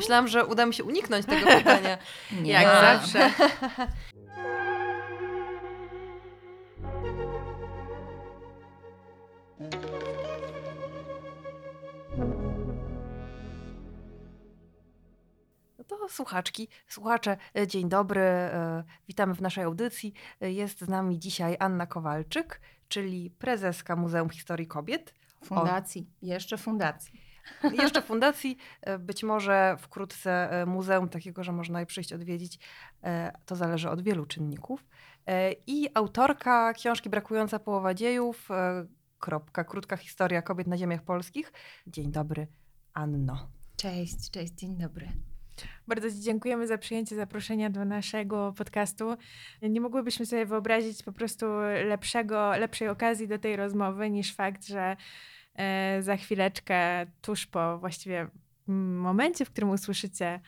Myślałam, że uda mi się uniknąć tego pytania. Nie. Jak A. zawsze. No to słuchaczki, słuchacze, e, dzień dobry. e, Witamy w naszej audycji. E, Jest z nami dzisiaj Anna Kowalczyk, czyli prezeska Muzeum Historii Kobiet. Fundacji. Jeszcze fundacji. Jeszcze fundacji, e, być może wkrótce e, muzeum takiego, że można je przyjść odwiedzić. E, To zależy od wielu czynników. I autorka książki Brakująca połowa dziejów, kropka, krótka historia kobiet na ziemiach polskich. Dzień dobry, Anno. Cześć, cześć, dzień dobry. Bardzo Ci dziękujemy za przyjęcie zaproszenia do naszego podcastu. Nie mogłybyśmy sobie wyobrazić po prostu lepszego, lepszej okazji do tej rozmowy niż fakt, że za chwileczkę, tuż po właściwie momencie, w którym usłyszycie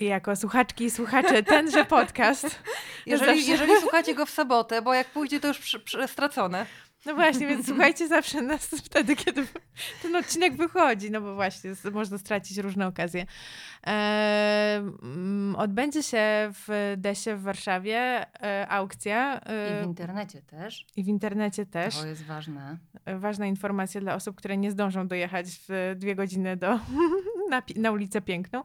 jako słuchaczki i słuchacze tenże podcast. Jeżeli, jeżeli słuchacie go w sobotę, bo jak pójdzie, to już przy, przy, stracone. No właśnie, więc słuchajcie zawsze nas wtedy, kiedy ten odcinek wychodzi, no bo właśnie można stracić różne okazje. E, odbędzie się w Desie w Warszawie e, aukcja I e, w internecie też. i w internecie też. To jest ważne. E, Ważna informacja dla osób, które nie zdążą dojechać w dwie godziny do, na, na ulicę Piękną.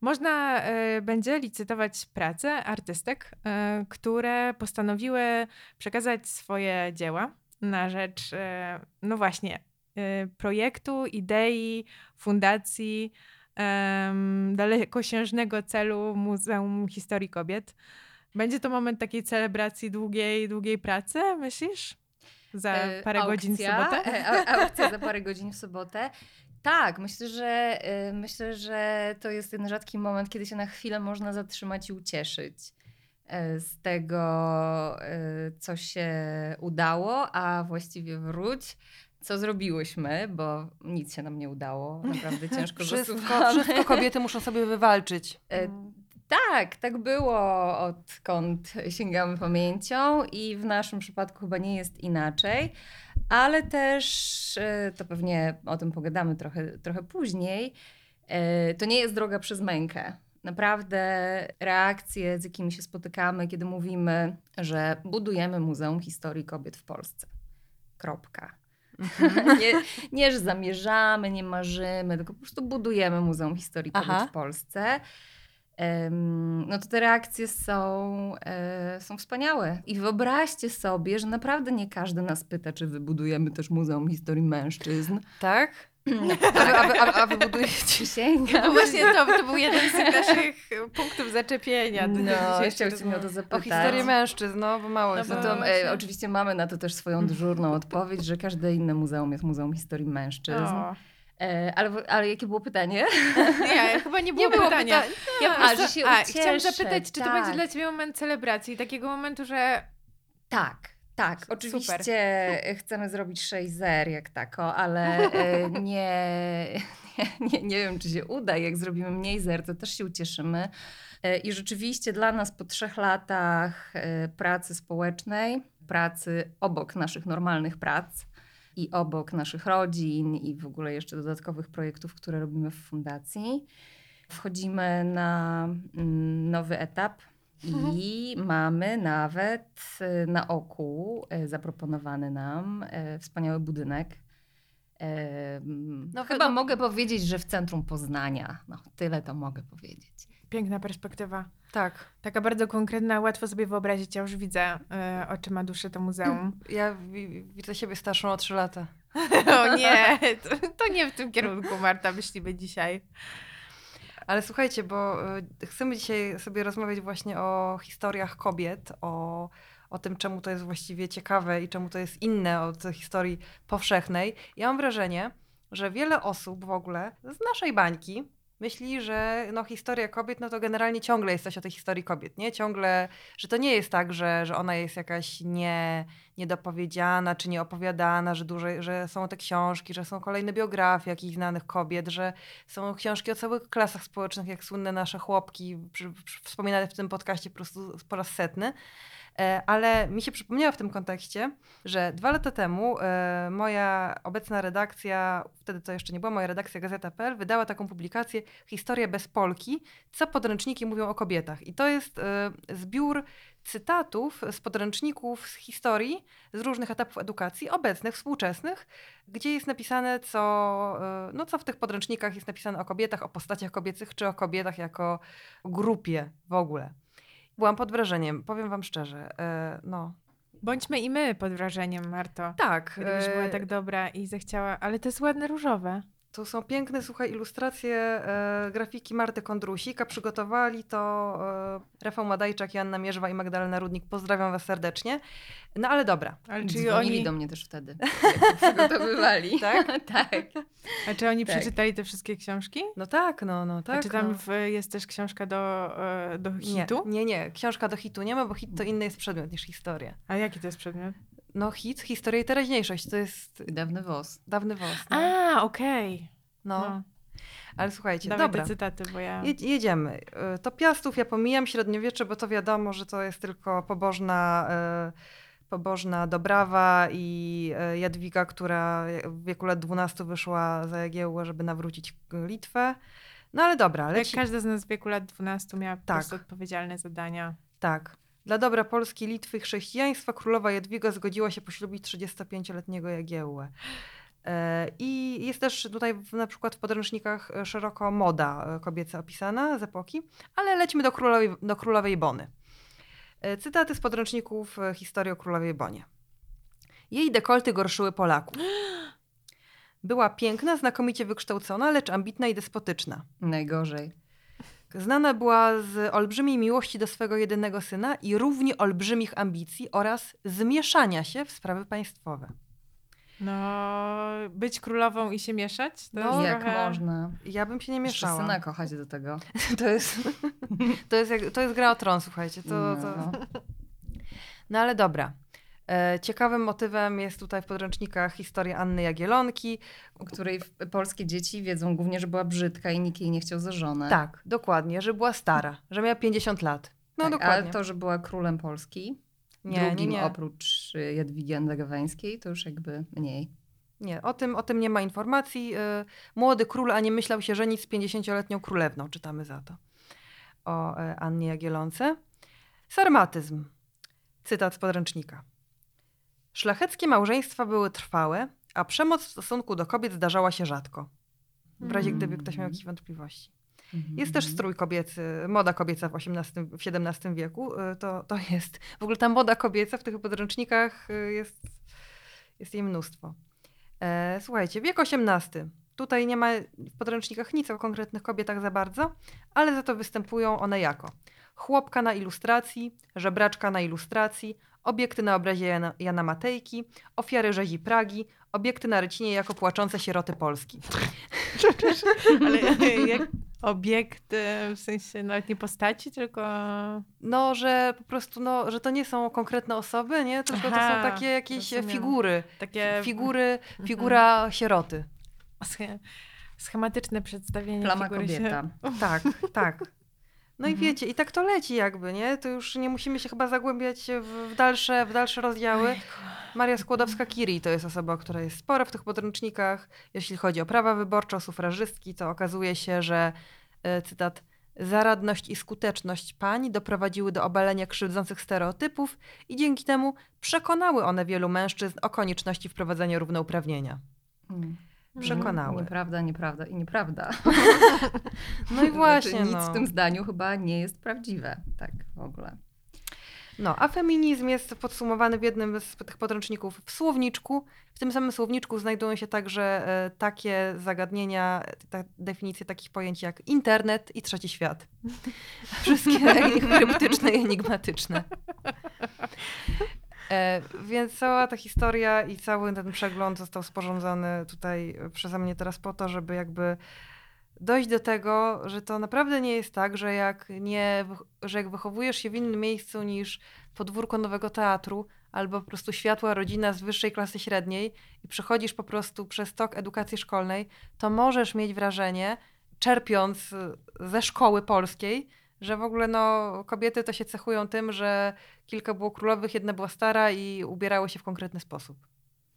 Można e, będzie licytować prace artystek, e, które postanowiły przekazać swoje dzieła na rzecz, e, no właśnie, e, projektu, idei, fundacji, dalekosiężnego celu Muzeum Historii Kobiet. Będzie to moment takiej celebracji długiej, długiej pracy, myślisz? Za E, parę godzin w sobotę? au- Aukcja za parę godzin w sobotę. Tak, myślę, że myślę, że to jest ten rzadki moment, kiedy się na chwilę można zatrzymać i ucieszyć z tego, e, co się udało, a właściwie wróć. Co zrobiłyśmy, bo nic się nam nie udało. Naprawdę ciężko Wszystko, zasuwamy. wszystko kobiety muszą sobie wywalczyć. E, Tak, tak było odkąd sięgamy pamięcią i w naszym przypadku chyba nie jest inaczej, ale też e, to pewnie o tym pogadamy trochę, trochę później. e, To nie jest droga przez mękę. Naprawdę reakcje, z jakimi się spotykamy, kiedy mówimy, że budujemy Muzeum Historii Kobiet w Polsce. Kropka. nie, nie, że zamierzamy, nie marzymy, tylko po prostu budujemy Muzeum Historii Kobiet Aha. w Polsce. Em, no to te reakcje są, e, są wspaniałe. I wyobraźcie sobie, że naprawdę nie każdy nas pyta, czy wybudujemy też Muzeum Historii Mężczyzn. Tak? A wy, a a, a wy budujecie Przysięgam. No właśnie to, to był jeden z naszych punktów zaczepienia. No, chciałeś mnie o to zapytać. o historię mężczyzn, no bo mało No jest. bo- No to to. e, oczywiście mamy na to też swoją dyżurną odpowiedź, że każde inne muzeum jest Muzeum Historii Mężczyzn. O. E, ale, ale jakie było pytanie? Nie, chyba nie było, Nie było pytania. Ja po A, prostu, że się a, chciałam zapytać, czy to tak. będzie dla Ciebie moment celebracji, takiego momentu, że Tak, tak. Super. Oczywiście chcemy zrobić sześć jak tako, ale e, nie, nie, nie, nie wiem, czy się uda. Jak zrobimy mniej zer, to też się ucieszymy. E, I rzeczywiście dla nas po trzech latach e, pracy społecznej, pracy obok naszych normalnych prac i obok naszych rodzin i w ogóle jeszcze dodatkowych projektów, które robimy w fundacji, wchodzimy na mm, nowy etap i mamy nawet e, na oku e, zaproponowany nam e, wspaniały budynek. No, chyba no- mogę powiedzieć, że w centrum Poznania. No, tyle to mogę powiedzieć. piękna perspektywa. Tak. Taka bardzo konkretna, łatwo sobie wyobrazić. Ja już widzę oczyma duszy to muzeum. Ja wi- widzę siebie starszą o 3 lata. O nie, to, to nie w tym kierunku, Marta, myślimy dzisiaj. Ale słuchajcie, bo y, chcemy dzisiaj sobie rozmawiać właśnie o historiach kobiet, o, o tym, czemu to jest właściwie ciekawe i czemu to jest inne od historii powszechnej. Ja mam wrażenie, że wiele osób w ogóle z naszej bańki myśli, że no, historia kobiet, no to generalnie ciągle jest coś o tej historii kobiet, nie? Ciągle, że to nie jest tak, że, że ona jest jakaś nie, niedopowiedziana czy nieopowiadana, że, dużo, że są te książki, że są kolejne biografie jakichś znanych kobiet, że są książki o całych klasach społecznych, jak słynne nasze chłopki, przy, przy, wspominane w tym podcaście po prostu po raz setny. E, Ale mi się przypomniało w tym kontekście, że dwa lata temu e, moja obecna redakcja, wtedy to jeszcze nie była moja redakcja Gazeta.pl, wydała taką publikację Historia bez Polki, co podręczniki mówią o kobietach. I to jest e, zbiór cytatów z podręczników z historii z różnych etapów edukacji, obecnych, współczesnych, gdzie jest napisane, co, no, co w tych podręcznikach jest napisane o kobietach, o postaciach kobiecych, czy o kobietach jako grupie w ogóle. Byłam pod wrażeniem, powiem wam szczerze. E, no, Bądźmy i my pod wrażeniem, Marto. tak. Gdybyś była e, tak dobra i zechciała, ale to jest ładne różowe. To są piękne, słuchaj, ilustracje e, grafiki Marty Kondrusik, a przygotowali to e, Rafał Madajczak, Joanna Mierzwa i Magdalena Rudnik. Pozdrawiam was serdecznie. No ale dobra. Ale czy Dzwonili oni, do mnie też wtedy, przygotowywali. Tak? tak. a czy oni Tak. przeczytali te wszystkie książki? No tak, no, no tak. a czy tam no. w, jest też książka do, e, do Nie, hitu? nie, nie. Książka do hitu nie ma, bo hit to inny jest przedmiot niż historia. A jaki to jest przedmiot? No hit, historia i teraźniejszość to jest dawny wos. dawny wos. No, A, okej. no. No. ale słuchajcie, Dawaj dobra. cytaty, bo ja... Je- jedziemy. Y, To Piastów ja pomijam średniowiecze, bo to wiadomo, że to jest tylko pobożna, y, pobożna Dobrawa i y, Jadwiga, która w wieku lat 12 wyszła za Jagiełłę, żeby nawrócić Litwę. No ale dobra, Jak leci. każda z nas w wieku lat 12 miała po Tak. prostu odpowiedzialne zadania. Tak. Dla dobra Polski, Litwy i chrześcijaństwa królowa Jadwiga zgodziła się poślubić 35-letniego Jagiełłę. E, I jest też tutaj na przykład w podręcznikach e, szeroko moda e, kobieca opisana z epoki, ale lećmy do królowej, do królowej Bony. Cytaty z podręczników historii o królowej Bonie. Jej dekolty gorszyły Polaków. Była piękna, znakomicie wykształcona, lecz ambitna i despotyczna. Najgorzej. Znana była z olbrzymiej miłości do swego jedynego syna i równie olbrzymich ambicji oraz zmieszania się w sprawy państwowe. No, być królową i się mieszać? To No, Jak trochę... można? Ja bym się nie Jeszcze mieszała. syna kochać do tego. To jest, to, jest jak, to jest gra o tron, słuchajcie. To, to... No. No ale dobra. E, Ciekawym motywem jest tutaj w podręcznikach historia Anny Jagielonki. O której polskie dzieci wiedzą głównie, że była brzydka i nikt jej nie chciał za żonę. Tak, dokładnie, że była stara, że miała 50 lat. No tak, dokładnie. Ale to, że była królem Polski, nie, nie, drugim nie. oprócz y, Jadwigi Andegaweńskiej, to już jakby mniej. Nie, o tym, o tym nie ma informacji. Y, Młody król, a nie myślał się żenić z 50-letnią królewną, czytamy za to. O e, Annie Jagielonce. Sarmatyzm. Cytat z podręcznika. Szlacheckie małżeństwa były trwałe, a przemoc w stosunku do kobiet zdarzała się rzadko. W razie Mm. gdyby ktoś miał jakieś wątpliwości. Mhm. Jest też strój kobiecy, moda kobieca w XVIII, w XVII wieku. Y, To, to jest, w ogóle ta moda kobieca w tych podręcznikach y, jest, jest jej mnóstwo. E, słuchajcie, wiek XVIII. Tutaj nie ma w podręcznikach nic o konkretnych kobietach za bardzo, ale za to występują one jako chłopka na ilustracji, żebraczka na ilustracji, obiekty na obrazie Jana, Jana Matejki, ofiary rzezi Pragi, obiekty na rycinie jako płaczące sieroty Polski. Ale jak obiekt, e, w sensie nawet nie postaci, tylko... No, że po prostu, no, że to nie są konkretne osoby, nie? Tylko to Aha, są takie jakieś rozumiem. figury. Takie Figury, figura sieroty. Sch- schematyczne przedstawienie Plama figury się- kobieta. Tak, tak. No i Mhm. wiecie, i tak to leci jakby, nie? To już nie musimy się chyba zagłębiać w, dalsze, w dalsze rozdziały. Maria Skłodowska-Curie to jest osoba, która jest spora w tych podręcznikach. Jeśli chodzi o prawa wyborcze, o sufrażystki, to okazuje się, że, e, cytat, zaradność i skuteczność pań doprowadziły do obalenia krzywdzących stereotypów i dzięki temu przekonały one wielu mężczyzn o konieczności wprowadzenia równouprawnienia. Mm. Przekonały. Nieprawda, nieprawda i nieprawda. No i właśnie, Znaczy, nic no. w tym zdaniu chyba nie jest prawdziwe. Tak w ogóle. No, a feminizm jest podsumowany w jednym z tych podręczników w słowniczku. W tym samym słowniczku znajdują się także e, takie zagadnienia, ta, definicje takich pojęć jak internet i trzeci świat. Wszystkie kryptyczne i enigmatyczne. E, więc cała ta historia i cały ten przegląd został sporządzony tutaj przeze mnie teraz po to, żeby jakby dojść do tego, że to naprawdę nie jest tak, że jak, nie, że jak wychowujesz się w innym miejscu niż podwórko Nowego Teatru, albo po prostu światła rodzina z wyższej klasy średniej i przechodzisz po prostu przez tok edukacji szkolnej, to możesz mieć wrażenie, czerpiąc ze szkoły polskiej, Że w ogóle no, kobiety to się cechują tym, że kilka było królowych, jedna była stara i ubierały się w konkretny sposób.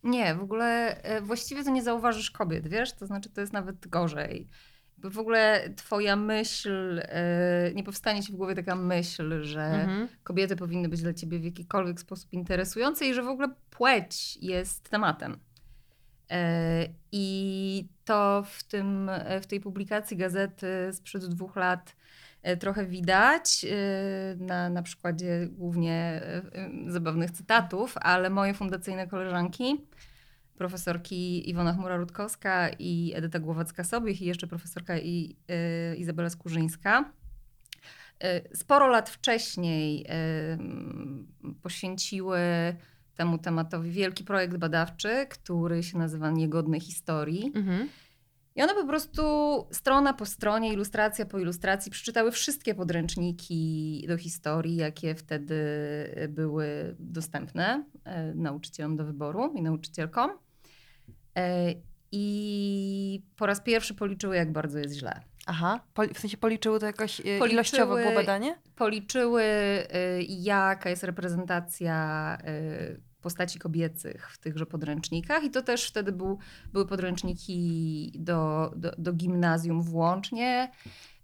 Nie, w ogóle e, właściwie to nie zauważysz kobiet, wiesz? To znaczy, to jest nawet gorzej. W ogóle twoja myśl, e, nie powstanie ci w głowie taka myśl, że Mhm. kobiety powinny być dla ciebie w jakikolwiek sposób interesujące i że w ogóle płeć jest tematem. E, I to w, tym, w tej publikacji gazety sprzed dwóch lat trochę widać e, na, na przykładzie głównie e, e, zabawnych cytatów, ale moje fundacyjne koleżanki, profesorki Iwona Chmura-Rutkowska i Edyta Głowacka-Sobiech i jeszcze profesorka i, e, Izabela Skurzyńska, e, sporo lat wcześniej e, poświęciły temu tematowi wielki projekt badawczy, który się nazywa Niegodne Historii. Mhm. I one po prostu strona po stronie, ilustracja po ilustracji przeczytały wszystkie podręczniki do historii, jakie wtedy były dostępne e, nauczycielom do wyboru i nauczycielkom. E, I po raz pierwszy policzyły, jak bardzo jest źle. Aha, w sensie policzyły to jakoś e, Policzyły- ilościowo było badanie? policzyły, jaka jest reprezentacja postaci kobiecych w tychże podręcznikach. I to też wtedy był, były podręczniki do, do, do gimnazjum włącznie.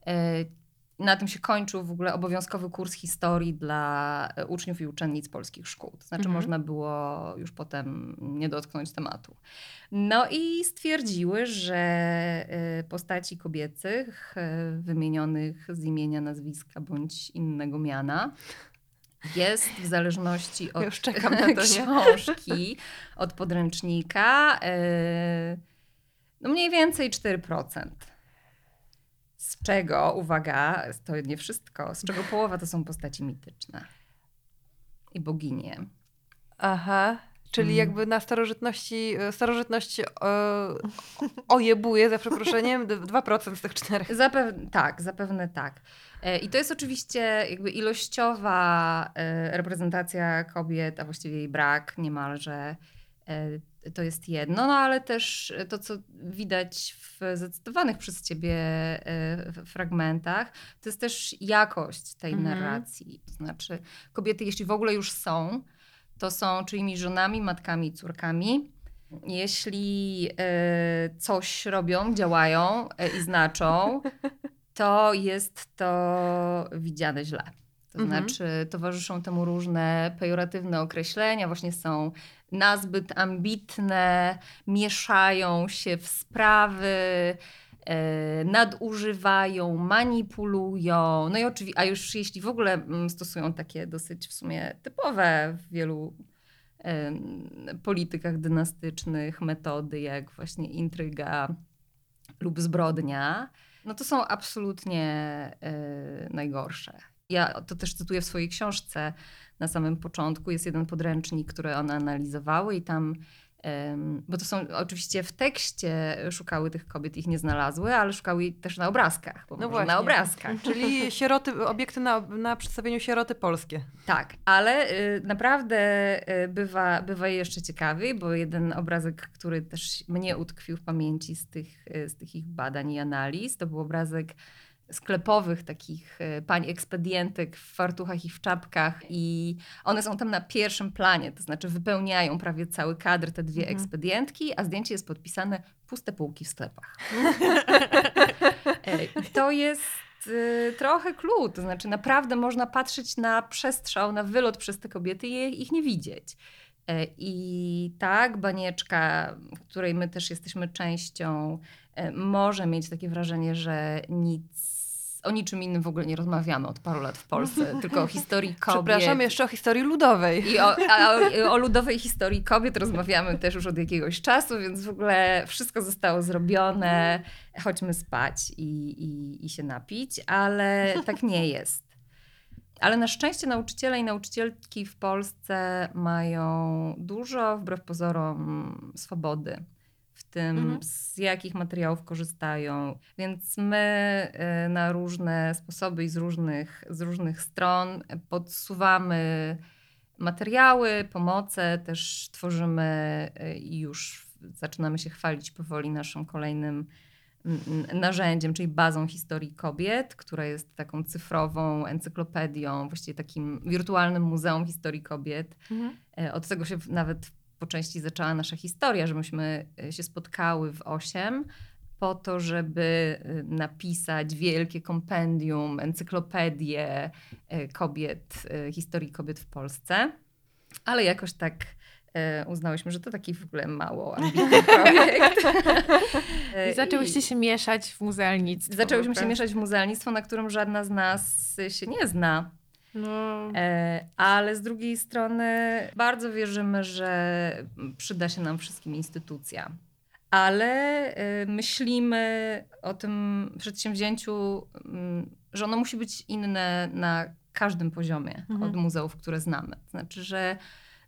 Y, Na tym się kończył w ogóle obowiązkowy kurs historii dla uczniów i uczennic polskich szkół. To znaczy, Mhm. można było już potem nie dotknąć tematu. No i stwierdziły, że y, postaci kobiecych wymienionych z imienia, nazwiska bądź innego miana jest w zależności od już czekam na to, książki, od podręcznika, y, no mniej więcej 4%. Z czego, uwaga, to nie wszystko, z czego połowa to są postaci mityczne i boginie. Aha. Czyli Mm. jakby na starożytności, e, starożytność e, ojebuje, za przeproszeniem, d- 2% z tych czterech. Zapewne, tak, zapewne tak. E, I to jest oczywiście jakby ilościowa e, reprezentacja kobiet, a właściwie jej brak niemalże. To jest jedno, no ale też to, co widać w zacytowanych przez ciebie fragmentach, to jest też jakość tej Mhm. narracji. To znaczy, kobiety, jeśli w ogóle już są, to są czyimiś żonami, matkami i córkami. Jeśli e, coś robią, działają e, i znaczą, to jest to widziane źle. To Mhm. znaczy, towarzyszą temu różne pejoratywne określenia, właśnie są nazbyt ambitne, mieszają się w sprawy, nadużywają, manipulują. No i oczywiście, a już jeśli w ogóle mm, stosują takie dosyć w sumie typowe w wielu politykach dynastycznych metody, jak właśnie intryga lub zbrodnia, no to są absolutnie e, najgorsze. Ja to też cytuję w swojej książce na samym początku. Jest jeden podręcznik, który one analizowały i tam, bo to są oczywiście w tekście szukały tych kobiet, ich nie znalazły, ale szukały też na obrazkach, bo No może na właśnie. obrazkach. Czyli sieroty, obiekty na, na przedstawieniu sieroty polskie. Tak, ale y, naprawdę y, bywa, bywa jeszcze ciekawiej, bo jeden obrazek, który też mnie utkwił w pamięci z tych, y, z tych ich badań i analiz, to był obrazek sklepowych takich y, pań ekspedientek w fartuchach i w czapkach i one są tam na pierwszym planie, to znaczy wypełniają prawie cały kadr te dwie Mhm. ekspedientki, a zdjęcie jest podpisane puste półki w sklepach. E, I to jest y, trochę clue, to znaczy naprawdę można patrzeć na przestrzał, na wylot przez te kobiety i ich nie widzieć. E, I tak, banieczka, której my też jesteśmy częścią, e, może mieć takie wrażenie, że nic, o niczym innym w ogóle nie rozmawiamy od paru lat w Polsce, tylko o historii kobiet. Przepraszam, jeszcze o historii ludowej. I o, a o, o ludowej historii kobiet rozmawiamy też już od jakiegoś czasu, więc w ogóle wszystko zostało zrobione. Chodźmy spać i, i, i się napić, ale tak nie jest. Ale na szczęście nauczyciele i nauczycielki w Polsce mają dużo, wbrew pozorom, swobody w tym, Mhm. z jakich materiałów korzystają. Więc my y, na różne sposoby i z różnych, z różnych stron podsuwamy materiały, pomoce, też tworzymy y, i już zaczynamy się chwalić powoli naszym kolejnym narzędziem, czyli bazą historii kobiet, która jest taką cyfrową encyklopedią, właściwie takim wirtualnym muzeum historii kobiet. Mhm. E, Od tego się nawet po części zaczęła nasza historia, że myśmy e, się spotkały w osiem po to, żeby e, napisać wielkie kompendium, encyklopedię e, kobiet, historii kobiet w Polsce. Ale jakoś tak uznałyśmy, że to taki w ogóle mało ambitny projekt. I zaczęłyście się mieszać w muzealnictwo. Zaczęłyśmy się prawda? mieszać w muzealnictwo, na którym żadna z nas się nie zna. No, E, ale z drugiej strony bardzo wierzymy, że przyda się nam wszystkim instytucja. Ale e, myślimy o tym przedsięwzięciu, mm, że ono musi być inne na każdym poziomie Mhm. od muzeów, które znamy. To znaczy, że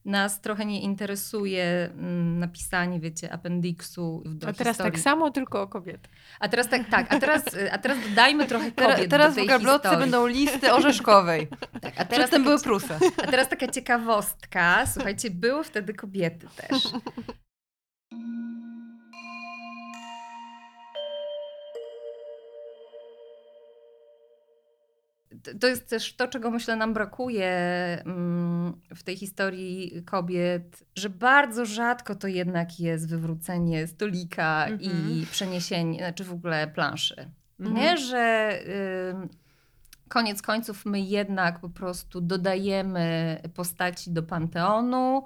nas trochę nie interesuje mm, napisanie, wiecie, appendiksu do a teraz historii. tak samo, tylko o kobietę. A teraz tak, tak, a teraz, a teraz dodajmy trochę kobiet Teraz, teraz do tej w gablotce będą listy orzeszkowej. Tak, a teraz Przedtem były prusy. A teraz taka ciekawostka. Słuchajcie, były wtedy kobiety też. To- jest też to, czego myślę nam brakuje mm, w tej historii kobiet, że bardzo rzadko to jednak jest wywrócenie stolika i Mhm. przeniesienie, znaczy w ogóle planszy. Mhm. Nie, że ym, koniec końców my jednak po prostu dodajemy postaci do panteonu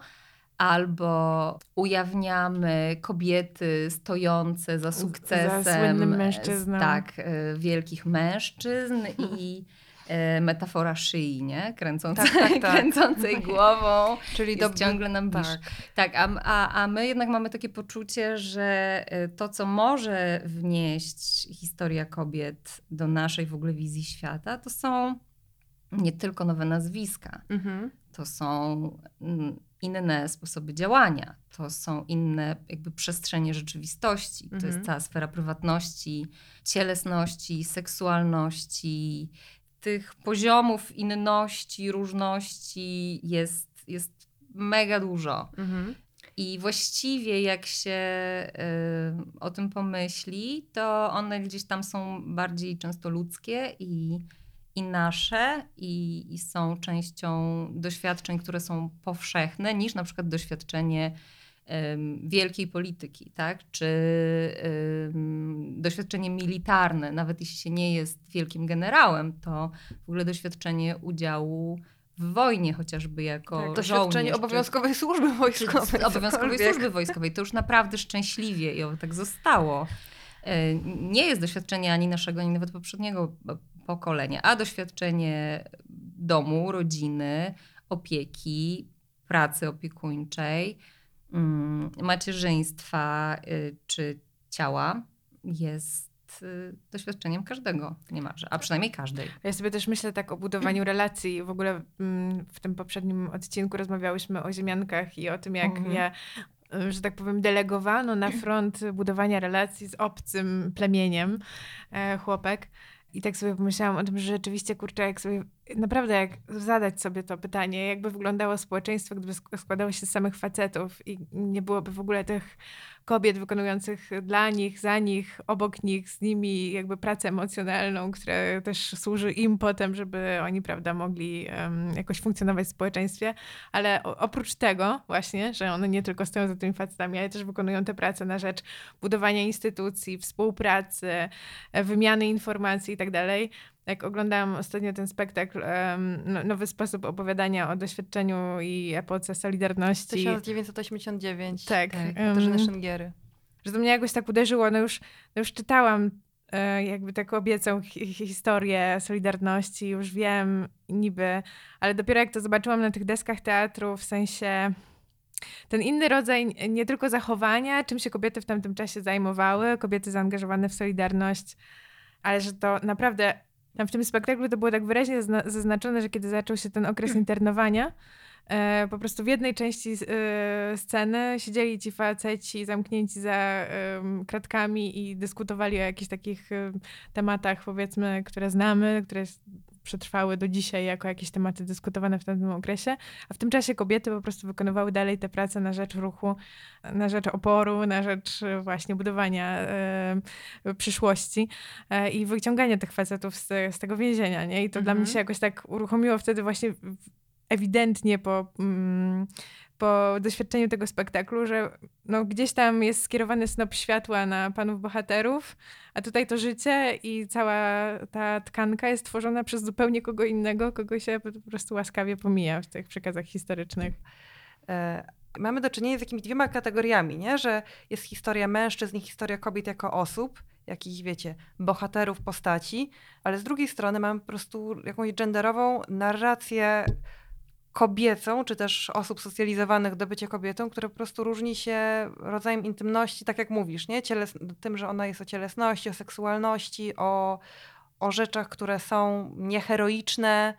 albo ujawniamy kobiety stojące za sukcesem. słynnym e, mężczyzną. Tak, e, wielkich mężczyzn i metafora szyi, nie? Kręcącej, Tak, tak, tak. kręcącej głową. Czyli dobrze. ciągle nam bliżej. Tak. Tak, a, a, a my jednak mamy takie poczucie, że y, to, co może wnieść historia kobiet do naszej w ogóle wizji świata, to są nie tylko nowe nazwiska, Mhm. to są mm, inne sposoby działania, to są inne jakby przestrzenie rzeczywistości, to Mhm. jest cała sfera prywatności, cielesności, seksualności. Tych poziomów inności, różności jest, jest mega dużo. Mhm. I właściwie jak się y, o tym pomyśli, to one gdzieś tam są bardziej często ludzkie i, i nasze, i, i są częścią doświadczeń, które są powszechne, niż na przykład doświadczenie wielkiej polityki, tak? czy doświadczenie militarne, nawet jeśli się nie jest wielkim generałem, to w ogóle doświadczenie udziału w wojnie chociażby jako Tak, doświadczenie żołnierz, czy- obowiązkowej służby czy wojskowej. z obowiązkowej służby wojskowej. To już naprawdę szczęśliwie i tak zostało. E, Nie jest doświadczenie ani naszego, ani nawet poprzedniego pokolenia, a doświadczenie domu, rodziny, opieki, pracy opiekuńczej, macierzyństwa y, czy ciała jest y, doświadczeniem każdego niemalże, a przynajmniej każdej. Ja sobie też myślę tak o budowaniu relacji. W ogóle mm, w tym poprzednim odcinku rozmawiałyśmy o ziemiankach i o tym, jak Mhm. je, y, że tak powiem, delegowano na front budowania relacji z obcym plemieniem e, chłopek. I tak sobie pomyślałam o tym, że rzeczywiście, kurczę, jak sobie, naprawdę jak zadać sobie to pytanie, jakby wyglądało społeczeństwo, gdyby sk- składało się z samych facetów i nie byłoby w ogóle tych kobiet wykonujących dla nich, za nich, obok nich, z nimi jakby pracę emocjonalną, która też służy im potem, żeby oni, prawda, mogli em, jakoś funkcjonować w społeczeństwie. Ale oprócz tego właśnie, że one nie tylko stoją za tymi facetami, ale też wykonują tę pracę na rzecz budowania instytucji, współpracy, wymiany informacji i tak dalej. Jak oglądałam ostatnio ten spektakl, no, nowy sposób opowiadania o doświadczeniu i epoce Solidarności. 1989. Tak. tak, Katarzyny em, Szengiery. że to mnie jakoś tak uderzyło. No już, no już czytałam e, jakby hi hi- historię Solidarności, już wiem niby, ale dopiero jak to zobaczyłam na tych deskach teatru, w sensie ten inny rodzaj nie tylko zachowania, czym się kobiety w tamtym czasie zajmowały, kobiety zaangażowane w Solidarność, ale że to naprawdę tam w tym spektaklu to było tak wyraźnie zazna- zaznaczone, że kiedy zaczął się ten okres internowania, E, po prostu w jednej części e, sceny siedzieli ci faceci zamknięci za kratkami i dyskutowali o jakichś takich em, tematach, powiedzmy, które znamy, które przetrwały do dzisiaj jako jakieś tematy dyskutowane w tamtym okresie, a w tym czasie kobiety po prostu wykonywały dalej te prace na rzecz ruchu, na rzecz oporu, na rzecz e, właśnie budowania e, przyszłości e, i wyciągania tych facetów z, z tego więzienia, nie? I to dla mnie Mhm. się jakoś tak uruchomiło wtedy właśnie ewidentnie po, mm, po doświadczeniu tego spektaklu, że no, gdzieś tam jest skierowany snop światła na panów bohaterów, a tutaj to życie i cała ta tkanka jest tworzona przez zupełnie kogo innego, kogo się po prostu łaskawie pomija w tych przekazach historycznych. E, mamy do czynienia z jakimiś dwiema kategoriami, nie? że jest historia mężczyzn i historia kobiet jako osób, jakichś, wiecie, bohaterów postaci, ale z drugiej strony mamy po prostu jakąś genderową narrację kobiecą, czy też osób socjalizowanych do bycia kobietą, które po prostu różni się rodzajem intymności, tak jak mówisz, nie? Cieles tym, że ona jest o cielesności, o seksualności, o, o rzeczach, które są nieheroiczne.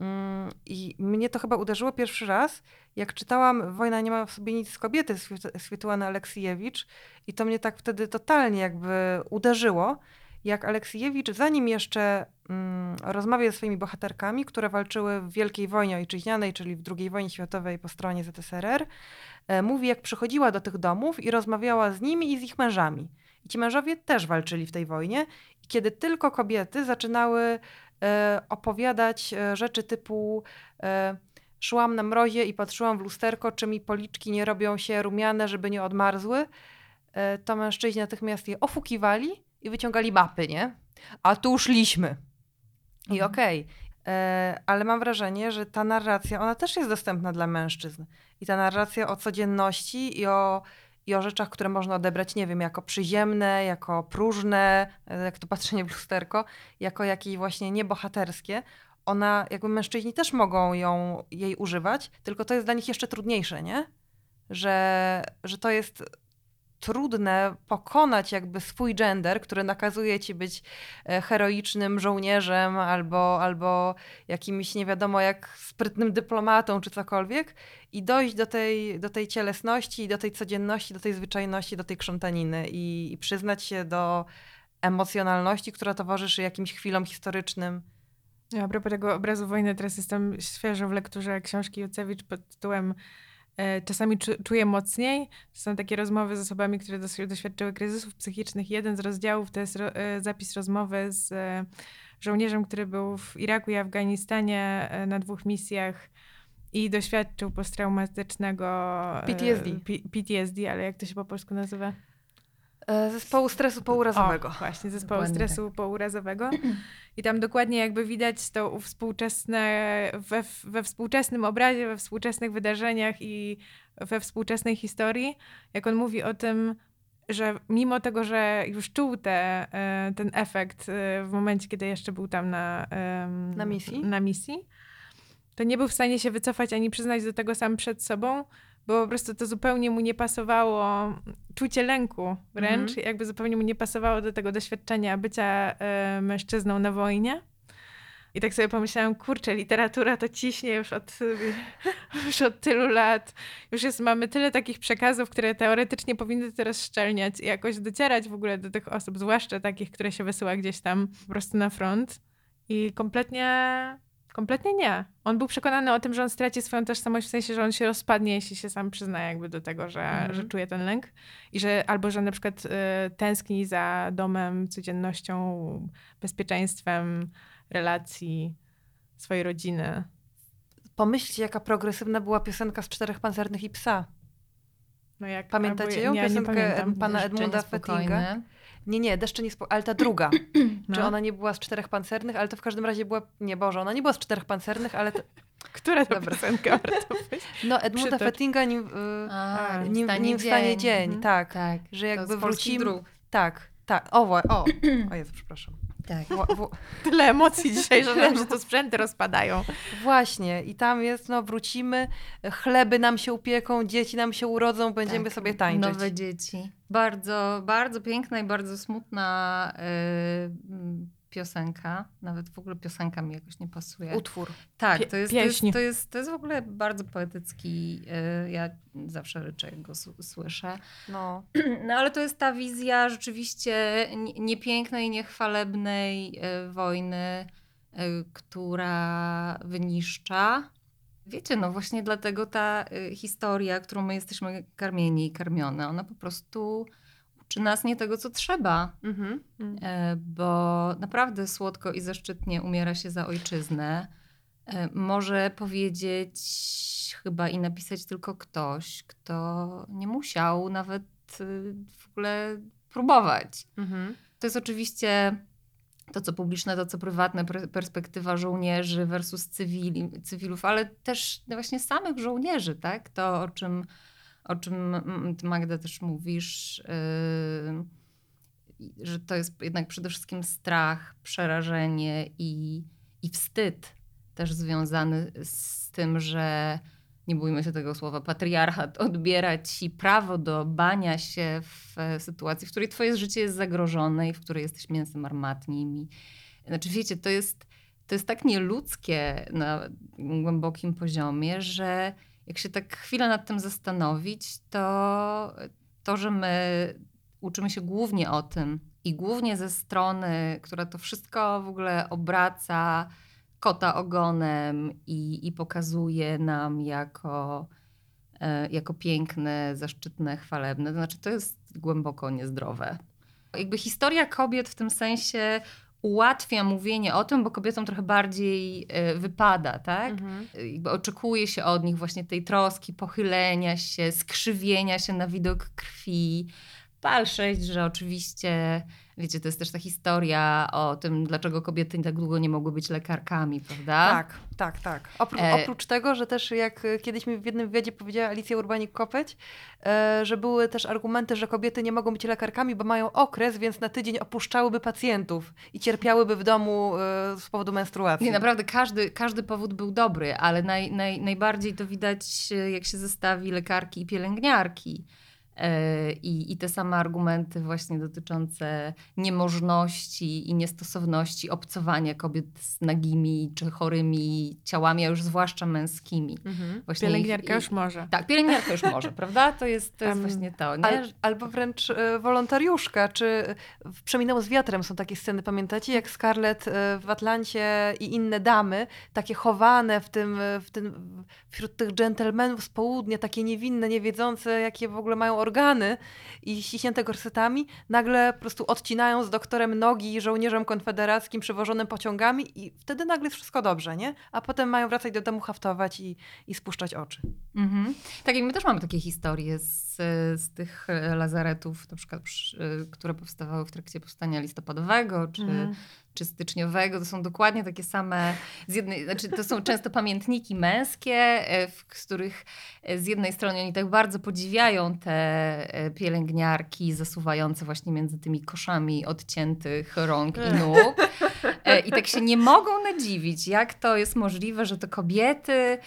Mm, I mnie to chyba uderzyło pierwszy raz, jak czytałam Wojna nie ma w sobie nic z kobiety Swiet- Swietłany Aleksijewicz i to mnie tak wtedy totalnie jakby uderzyło, jak Aleksijewicz, zanim jeszcze mm, rozmawia ze swoimi bohaterkami, które walczyły w Wielkiej Wojnie Ojczyźnianej, czyli w II wojnie światowej po stronie ZSRR, e, mówi, jak przychodziła do tych domów i rozmawiała z nimi i z ich mężami. I ci mężowie też walczyli w tej wojnie. I kiedy tylko kobiety zaczynały e, opowiadać e, rzeczy typu e, szłam na mrozie i patrzyłam w lusterko, czy mi policzki nie robią się rumiane, żeby nie odmarzły, e, to mężczyźni natychmiast je ofukiwali i wyciągali mapy, nie? A tu szliśmy. I Mhm. okej. E, Ale mam wrażenie, że ta narracja, ona też jest dostępna dla mężczyzn. I ta narracja o codzienności i o, i o rzeczach, które można odebrać, nie wiem, jako przyziemne, jako próżne, e, jak to patrzenie w lusterko, jako jakieś właśnie niebohaterskie, ona, jakby mężczyźni też mogą ją, jej używać, tylko to jest dla nich jeszcze trudniejsze, nie? Że, że to jest trudne pokonać jakby swój gender, który nakazuje ci być e, heroicznym żołnierzem albo, albo jakimś nie wiadomo jak sprytnym dyplomatą czy cokolwiek i dojść do tej, do tej cielesności, do tej codzienności, do tej zwyczajności, do tej krzątaniny i, i przyznać się do emocjonalności, która towarzyszy jakimś chwilom historycznym. A propos tego obrazu wojny, teraz jestem świeżo w lekturze książki Jucewicz pod tytułem Czasami czu- czuję mocniej. Są takie rozmowy z osobami, które doświadczyły kryzysów psychicznych. Jeden z rozdziałów to jest e, zapis rozmowy z e, żołnierzem, który był w Iraku i Afganistanie e, na dwóch misjach i doświadczył posttraumatycznego e, PTSD. PTSD, ale jak to się po polsku nazywa? E, Zespołu stresu pourazowego. O, właśnie, zespołu Dokładnie stresu pourazowego. I tam dokładnie jakby widać to współczesne, we, we współczesnym obrazie, we współczesnych wydarzeniach i we współczesnej historii, jak on mówi o tym, że mimo tego, że już czuł te, e, ten efekt e, w momencie, kiedy jeszcze był tam na, Na misji? na misji, to nie był w stanie się wycofać ani przyznać do tego sam przed sobą, bo po prostu to zupełnie mu nie pasowało, czucie lęku wręcz, Mhm. jakby zupełnie mu nie pasowało do tego doświadczenia bycia e, mężczyzną na wojnie. I tak sobie pomyślałam, kurczę, literatura to ciśnie już od, już od tylu lat. Już jest, mamy tyle takich przekazów, które teoretycznie powinny to rozszczelniać i jakoś docierać w ogóle do tych osób, zwłaszcza takich, które się wysyła gdzieś tam po prostu na front. I kompletnie, kompletnie nie. On był przekonany o tym, że on straci swoją tożsamość, w sensie, że on się rozpadnie, jeśli się sam przyzna jakby do tego, że, Mhm. że czuje ten lęk. I że albo, że na przykład y, tęskni za domem, codziennością, bezpieczeństwem relacji swojej rodziny. Pomyślcie, jaka progresywna była piosenka z Czterech Pancernych i Psa. No jak, Pamiętacie ją? Ja nie Piosenkę pamiętam. pana Edmunda. Fettinga. Nie, nie, Deszcze niespo... ale ta druga. No. Czy ona nie była z Czterech Pancernych, ale to w każdym razie była... Nie, Boże, ona nie była z Czterech Pancernych, ale... To... Która to Dobra. piosenka? No, Edmunda. Fettinga, nim, y, A, A, nim, wstanie nim wstanie dzień, Mhm. tak. Tak. Że jakby wrócimy... dróg. Tak, tak. O, o, o Jezu, przepraszam. Tak. Wła- wła- Tyle emocji dzisiaj, że nam się tu sprzęty rozpadają. Właśnie, i tam jest, no wrócimy, chleby nam się upieką, dzieci nam się urodzą, będziemy Tak, sobie tańczyć. Nowe dzieci. Bardzo, bardzo piękna i bardzo smutna y, mm, piosenka. Nawet w ogóle piosenka mi jakoś nie pasuje. Utwór. tak, to jest, to, jest, to, jest, to jest w ogóle bardzo poetycki. y, ja zawsze ryczę, jak go słyszę. No. No ale to jest ta wizja rzeczywiście nie- niepięknej, niechwalebnej y, wojny która wyniszcza. Wiecie, no właśnie dlatego ta y, historia, którą my jesteśmy karmieni i karmione, ona po prostu uczy nas nie tego, co trzeba. Mhm. E, bo naprawdę słodko i zaszczytnie umiera się za ojczyznę. E, Może powiedzieć chyba i napisać tylko ktoś, kto nie musiał nawet y, w ogóle próbować. Mhm. To jest oczywiście to, co publiczne, to, co prywatne, per- perspektywa żołnierzy versus cywili, cywilów, ale też właśnie samych żołnierzy, tak? To, o czym, o czym ty, Magda też mówisz, yy, że to jest jednak przede wszystkim strach, przerażenie i, i wstyd też związany z tym, że nie bójmy się tego słowa, patriarchat odbiera ci prawo do bania się w e, sytuacji, w której twoje życie jest zagrożone i w której jesteś mięsem armatnim. Znaczy wiecie, to jest, to jest tak nieludzkie na głębokim poziomie, że jak się tak chwilę nad tym zastanowić, to to, że my uczymy się głównie o tym i głównie ze strony, która to wszystko w ogóle obraca kota ogonem i, i pokazuje nam jako, e, jako piękne, zaszczytne, chwalebne. To znaczy, to jest głęboko niezdrowe. Jakby historia kobiet w tym sensie ułatwia mówienie o tym, bo kobietom trochę bardziej e, wypada, tak? Mhm. jakby oczekuje się od nich właśnie tej troski, pochylenia się, skrzywienia się na widok krwi. Pal 6, że oczywiście, wiecie, to jest też ta historia o tym, dlaczego kobiety tak długo nie mogły być lekarkami, prawda? Tak, tak, tak. Opró- E- Oprócz tego, że też jak e, kiedyś mi w jednym wywiadzie powiedziała Alicja Urbanik-Kopeć, e, że były też argumenty, że kobiety nie mogą być lekarkami, bo mają okres, więc na tydzień opuszczałyby pacjentów i cierpiałyby w domu e, z powodu menstruacji. Nie, naprawdę każdy, każdy powód był dobry, ale naj, naj, najbardziej to widać, e, jak się zestawi lekarki i pielęgniarki. E, I, I te same argumenty właśnie dotyczące niemożności i niestosowności obcowania kobiet z nagimi czy chorymi ciałami, a już zwłaszcza męskimi. Mhm. Właśnie Pielęgniarka ich- już może. Tak, pielęgniarka już może, prawda? To jest, to jest Tam- właśnie to, nie? Al, albo wręcz e, wolontariuszka, czy e, w Przeminęło z wiatrem są takie sceny, pamiętacie? Jak Scarlett w Atlancie i inne damy, takie chowane w tym, w tym, wśród tych dżentelmenów z południa, takie niewinne, niewiedzące, jakie w ogóle mają organy i ściśnięte korsetami, nagle po prostu odcinają z doktorem nogi żołnierzom konfederackim przywożonym pociągami i wtedy nagle jest wszystko dobrze, nie? A potem mają wracać do domu, haftować i, i spuszczać oczy. Mhm. Tak, i my też mamy takie historie z, z tych e, lazaretów, na przykład, przy- e, które powstawały w trakcie powstania listopadowego czy, Mhm. Czy styczniowego. To są dokładnie takie same, z jednej, znaczy to są często pamiętniki męskie, e, w których e, z jednej strony oni tak bardzo podziwiają te e, pielęgniarki zasuwające właśnie między tymi koszami odciętych rąk i nóg. I tak się nie mogą nadziwić, jak to jest możliwe, że to kobiety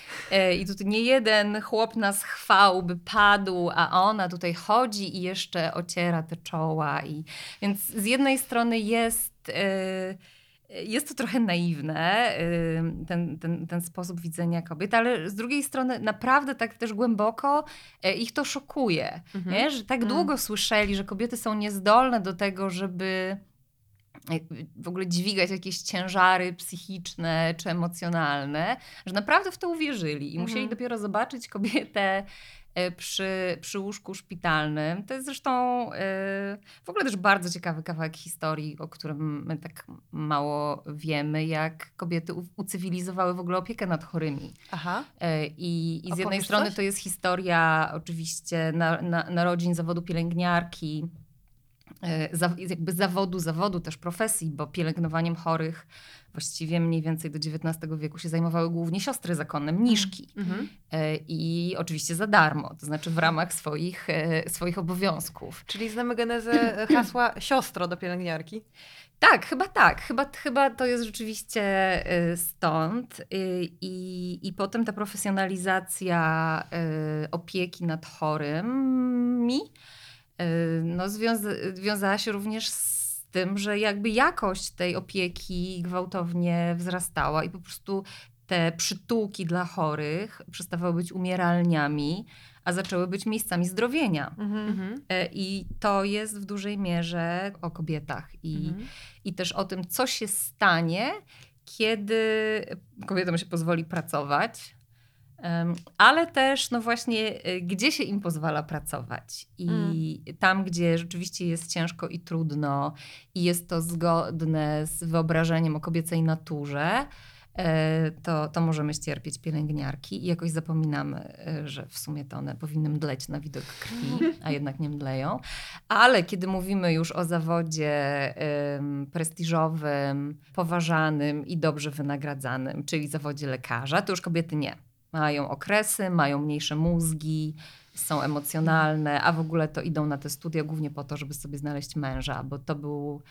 i tutaj nie jeden chłop nas chwał, by padł, a ona tutaj chodzi i jeszcze ociera te czoła. I, więc z jednej strony jest... e, jest to trochę naiwne, y, ten, ten, ten sposób widzenia kobiet, ale z drugiej strony naprawdę tak też głęboko e, ich to szokuje. Nie? Że tak Mm. długo słyszeli, że kobiety są niezdolne do tego, żeby w ogóle dźwigać jakieś ciężary psychiczne czy emocjonalne, że naprawdę w to uwierzyli i musieli Mhm. dopiero zobaczyć kobietę przy, przy łóżku szpitalnym. To jest zresztą e, w ogóle też bardzo ciekawy kawałek historii, o którym my tak mało wiemy, jak kobiety ucywilizowały w ogóle opiekę nad chorymi. Aha. E, I, i z jednej strony coś? to jest historia oczywiście na, na, narodzin zawodu pielęgniarki, e, jakby zawodu, zawodu też profesji, bo pielęgnowaniem chorych właściwie mniej więcej do XIX wieku się zajmowały głównie siostry zakonne, mniszki. Mhm. E, I oczywiście za darmo, to znaczy w ramach swoich, e, swoich obowiązków. Czyli znamy genezę hasła siostro do pielęgniarki. Tak, chyba tak. Chyba, chyba to jest rzeczywiście stąd. I, I potem ta profesjonalizacja opieki nad chorymi no, związa- wiązała się również z tym, że jakby jakość tej opieki gwałtownie wzrastała i po prostu te przytułki dla chorych przestawały być umieralniami, a zaczęły być miejscami zdrowienia. Mhm. E, I to jest w dużej mierze o kobietach i, Mhm. i też o tym, co się stanie, kiedy kobietom się pozwoli pracować, ale też, no właśnie, y, gdzie się im pozwala pracować. I Mm. tam, gdzie rzeczywiście jest ciężko i trudno, i jest to zgodne z wyobrażeniem o kobiecej naturze, e, to, to możemy ścierpieć pielęgniarki i jakoś zapominamy, e, że w sumie to one powinny mdleć na widok krwi, a jednak nie mdleją. Ale kiedy mówimy już o zawodzie em, prestiżowym, poważanym i dobrze wynagradzanym, czyli zawodzie lekarza, to już kobiety nie. Mają okresy, mają mniejsze mózgi, są emocjonalne, a w ogóle to idą na te studia głównie po to, żeby sobie znaleźć męża, bo to był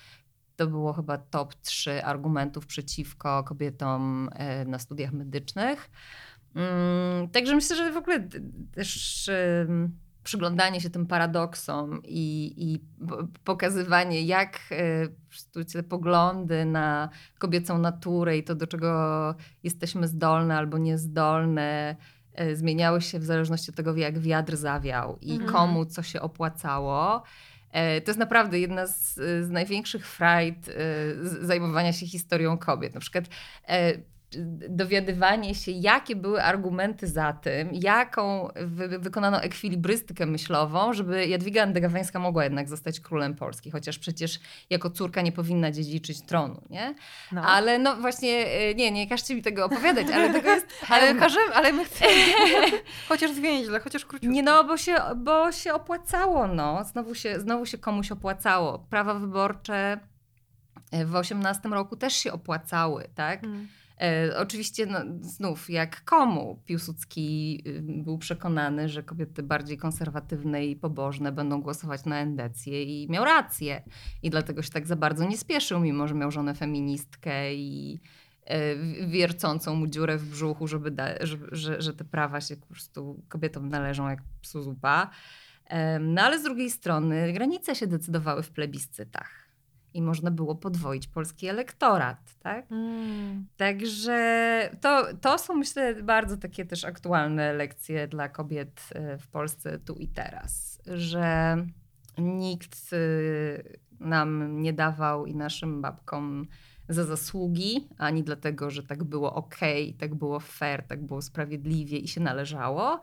to było chyba top 3 argumentów przeciwko kobietom e, na studiach medycznych. Mm, Także myślę, że w ogóle też przyglądanie się tym paradoksom i, i pokazywanie, jak te poglądy na kobiecą naturę i to, do czego jesteśmy zdolne albo niezdolne, e, zmieniały się w zależności od tego, jak wiatr zawiał i Mhm. komu co się opłacało. E, To jest naprawdę jedna z, z największych frajd e, zajmowania się historią kobiet. Na przykład dowiadywanie się, jakie były argumenty za tym, jaką wy, wykonano ekwilibrystykę myślową, żeby Jadwiga Andegaweńska mogła jednak zostać królem Polski, chociaż przecież jako córka nie powinna dziedziczyć tronu, nie? No. Ale no właśnie, e, nie, nie każcie mi tego opowiadać, ale tego jest Ale każemy, ale my chcemy chociaż zwięźle, chociaż króciutko. Nie no, bo się, bo się opłacało, no. Znowu się, znowu się komuś opłacało. Prawa wyborcze e, w 18 roku też się opłacały, tak? Mm. E, oczywiście no, znów, jak komu Piłsudski y, był przekonany, że kobiety bardziej konserwatywne i pobożne będą głosować na endecję i miał rację. I dlatego się tak za bardzo nie spieszył, mimo że miał żonę feministkę i e, wiercącą mu dziurę w brzuchu, żeby da, że, że, że te prawa się po prostu kobietom należą jak psu zupa. Em, No ale z drugiej strony granice się decydowały w plebiscytach. I można było podwoić polski elektorat, tak? Mm. Także to, to są, myślę, bardzo takie też aktualne lekcje dla kobiet e, w Polsce tu i teraz, że nikt e, nam nie dawał i naszym babkom za zasługi, ani dlatego, że tak było ok, tak było fair, tak było sprawiedliwie i się należało.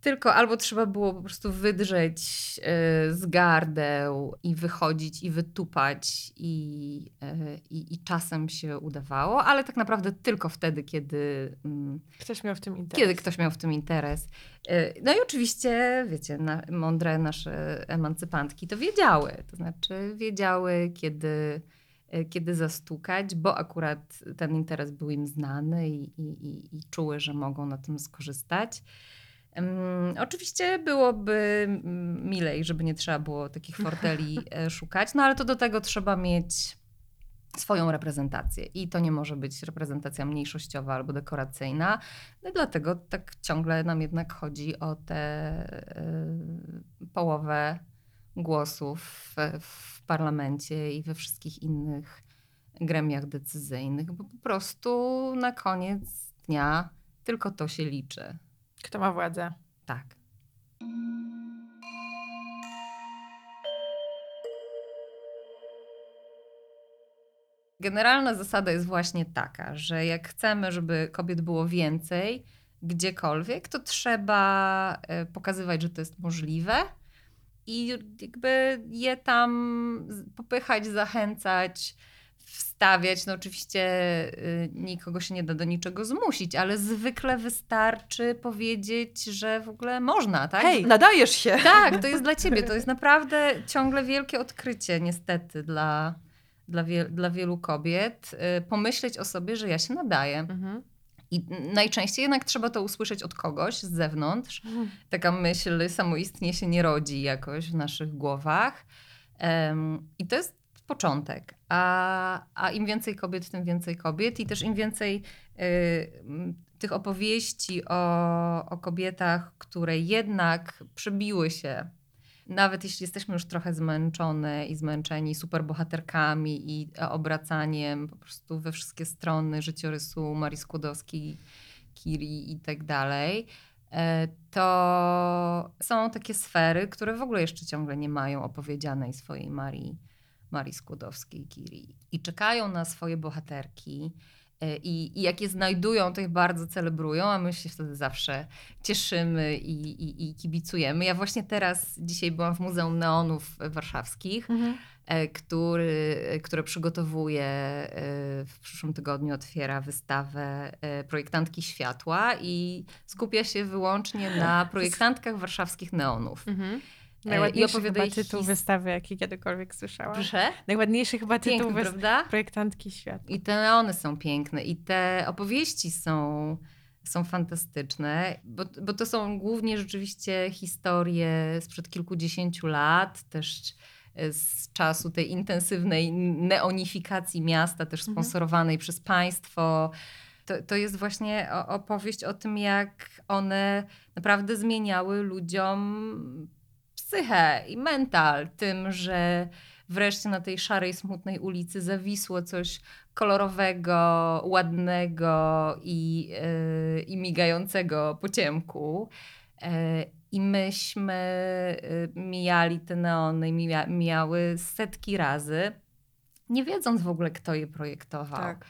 Tylko albo trzeba było po prostu wydrzeć e, z gardeł i wychodzić i wytupać i, e, i, i czasem się udawało, ale tak naprawdę tylko wtedy, kiedy, mm, Ktoś miał w tym interes. kiedy ktoś miał w tym interes. E, No i oczywiście, wiecie, na, mądre nasze emancypantki to wiedziały. To znaczy wiedziały, kiedy, kiedy zastukać, bo akurat ten interes był im znany i, i, i czuły, że mogą na tym skorzystać. Em, oczywiście byłoby milej, żeby nie trzeba było takich forteli e, szukać, no ale to do tego trzeba mieć swoją reprezentację i to nie może być reprezentacja mniejszościowa albo dekoracyjna. No dlatego tak ciągle nam jednak chodzi o tę e, połowę głosów w, w parlamencie i we wszystkich innych gremiach decyzyjnych, bo po prostu na koniec dnia tylko to się liczy. Kto ma władzę? Tak. Generalna zasada jest właśnie taka, że jak chcemy, żeby kobiet było więcej gdziekolwiek, to trzeba e, pokazywać, że to jest możliwe i jakby je tam popychać, zachęcać, wstawiać. No oczywiście y, nikogo się nie da do niczego zmusić, ale zwykle wystarczy powiedzieć, że w ogóle można, tak? Hej, nadajesz się! Tak, to jest dla ciebie. To jest naprawdę ciągle wielkie odkrycie, niestety, dla, dla, wie, dla wielu kobiet. Y, Pomyśleć o sobie, że ja się nadaję. Mhm. I najczęściej jednak trzeba to usłyszeć od kogoś z zewnątrz. Taka myśl samoistnie się nie rodzi jakoś w naszych głowach. Em, I to jest początek. A, a im więcej kobiet, tym więcej kobiet. I też im więcej y, tych opowieści o, o kobietach, które jednak przebiły się nawet jeśli jesteśmy już trochę zmęczone i zmęczeni superbohaterkami i obracaniem po prostu we wszystkie strony życiorysu Marii Skłodowskiej, Kiri i tak dalej, e, to są takie sfery, które w ogóle jeszcze ciągle nie mają opowiedzianej swojej Marii, Marii Skłodowskiej-Curie. I czekają na swoje bohaterki. e, I, I jak je znajdują, to je bardzo celebrują, a my się wtedy zawsze cieszymy i, i, i kibicujemy. Ja właśnie teraz, dzisiaj byłam w Muzeum Neonów Warszawskich, e, który, które przygotowuje, e, w przyszłym tygodniu otwiera wystawę e, Projektantki Światła i skupia się wyłącznie na projektantkach warszawskich neonów. Mhm. I Najładniejszy chyba tytuł his- wystawy, jaki kiedykolwiek słyszałam. Proszę? Najładniejszy chyba tytuł Piękny, prawda? Projektantki świata. I te neony są piękne i te opowieści są, są fantastyczne, bo, bo to są głównie rzeczywiście historie sprzed kilkudziesięciu lat, też e, z czasu tej intensywnej neonifikacji miasta, też Mhm. sponsorowanej przez państwo. To, to jest właśnie opowieść o tym, jak one naprawdę zmieniały ludziom psychę i mental tym, że wreszcie na tej szarej, smutnej ulicy zawisło coś kolorowego, ładnego i, yy, i migającego po ciemku. Yy, I myśmy yy, mijali te neony, mija, mijały setki razy, nie wiedząc w ogóle, kto je projektował. Tak.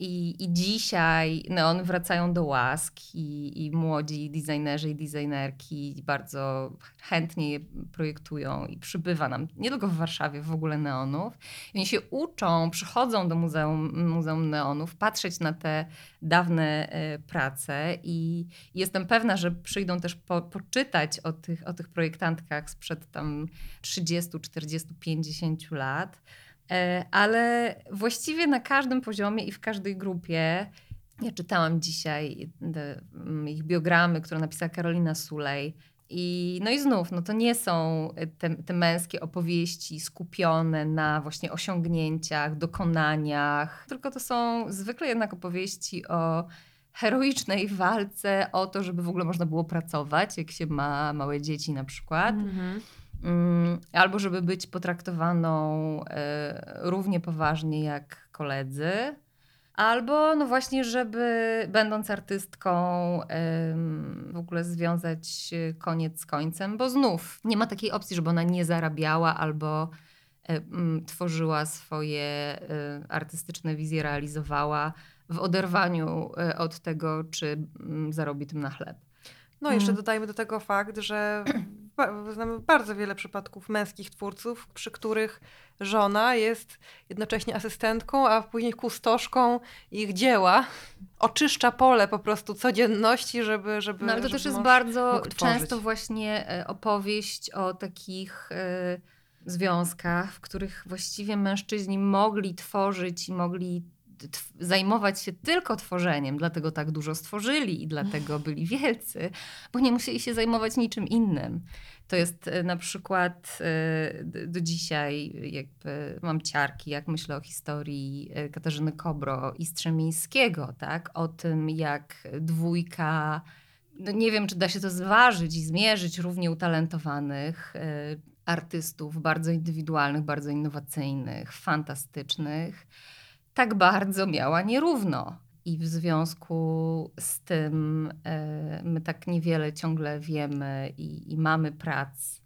I, I dzisiaj neony wracają do łask i, i młodzi designerzy i designerki bardzo chętnie je projektują i przybywa nam nie tylko w Warszawie w ogóle neonów. I oni się uczą, przychodzą do Muzeum, Muzeum Neonów, patrzeć na te dawne e, prace i jestem pewna, że przyjdą też po, poczytać o tych, o tych projektantkach sprzed tam 30, 40, 50 lat. E, ale właściwie na każdym poziomie i w każdej grupie. Ja czytałam dzisiaj te, mm, ich biogramy, które napisała Karolina Sulej. I, no i znów, no to nie są te, te męskie opowieści skupione na właśnie osiągnięciach, dokonaniach, tylko to są zwykle jednak opowieści o heroicznej walce o to, żeby w ogóle można było pracować, jak się ma małe dzieci na przykład. Mm, albo żeby być potraktowaną e, równie poważnie jak koledzy, albo no właśnie, żeby będąc artystką w ogóle związać e, koniec z końcem, bo znów nie ma takiej opcji, żeby ona nie zarabiała albo e, mm, tworzyła swoje artystyczne wizje, realizowała w oderwaniu od tego, czy mm, zarobi tym na chleb. No jeszcze dodajmy do tego fakt, że znamy bardzo wiele przypadków męskich twórców, przy których żona jest jednocześnie asystentką, a później kustoszką ich dzieła. Oczyszcza pole po prostu codzienności, żeby... żeby No ale to też jest bardzo często właśnie e, opowieść o takich e, związkach, w których właściwie mężczyźni mogli tworzyć i mogli zajmować się tylko tworzeniem, dlatego tak dużo stworzyli i dlatego byli wielcy, bo nie musieli się zajmować niczym innym. To jest e, na przykład e, do dzisiaj jakby mam ciarki, jak myślę o historii e, Katarzyny Kobro i Strzemińskiego, tak? O tym, jak dwójka no nie wiem, czy da się to zważyć i zmierzyć równie utalentowanych artystów, bardzo indywidualnych, bardzo innowacyjnych, fantastycznych, tak bardzo miała nierówno. I w związku z tym e, my tak niewiele ciągle wiemy i, i mamy prac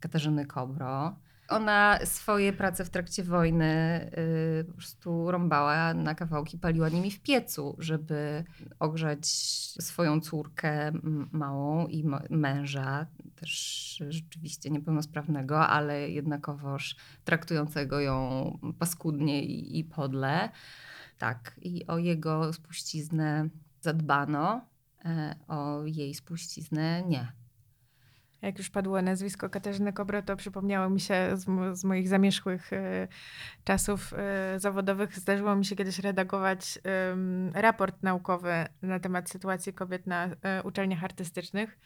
Katarzyny Kobro. Ona swoje prace w trakcie wojny y, po prostu rąbała na kawałki, paliła nimi w piecu, żeby ogrzać swoją córkę małą i męża, też rzeczywiście niepełnosprawnego, ale jednakowoż traktującego ją paskudnie i, i podle. Tak, i o jego spuściznę zadbano, e, o jej spuściznę nie. Jak już padło nazwisko Katarzyny Kobro, to przypomniało mi się z, z moich zamierzchłych e, czasów e, zawodowych. Zdarzyło mi się kiedyś redagować em, raport naukowy na temat sytuacji kobiet na e, uczelniach artystycznych,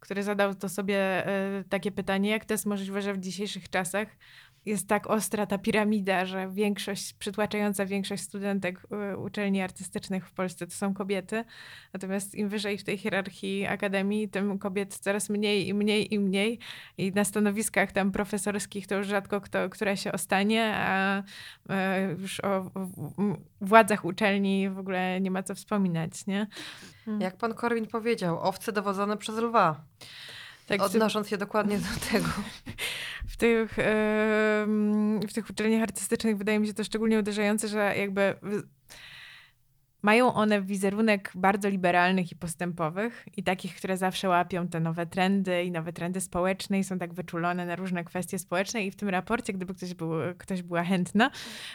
który zadał to sobie e, takie pytanie, jak to jest możliwe, że w dzisiejszych czasach jest tak ostra ta piramida, że większość, przytłaczająca większość studentek e, uczelni artystycznych w Polsce to są kobiety. Natomiast im wyżej w tej hierarchii akademii, tym kobiet coraz mniej i mniej i mniej. I na stanowiskach tam profesorskich to już rzadko kto, która się ostanie, a e, już o władzach uczelni w ogóle nie ma co wspominać, nie? Jak pan Korwin powiedział, owce dowodzone przez lwa. Tak, w, Odnosząc się dokładnie do tego. w, tych, w tych uczelniach artystycznych wydaje mi się to szczególnie uderzające, że jakby mają one wizerunek bardzo liberalnych i postępowych i takich, które zawsze łapią te nowe trendy i nowe trendy społeczne i są tak wyczulone na różne kwestie społeczne i w tym raporcie, gdyby ktoś, był, ktoś była chętna,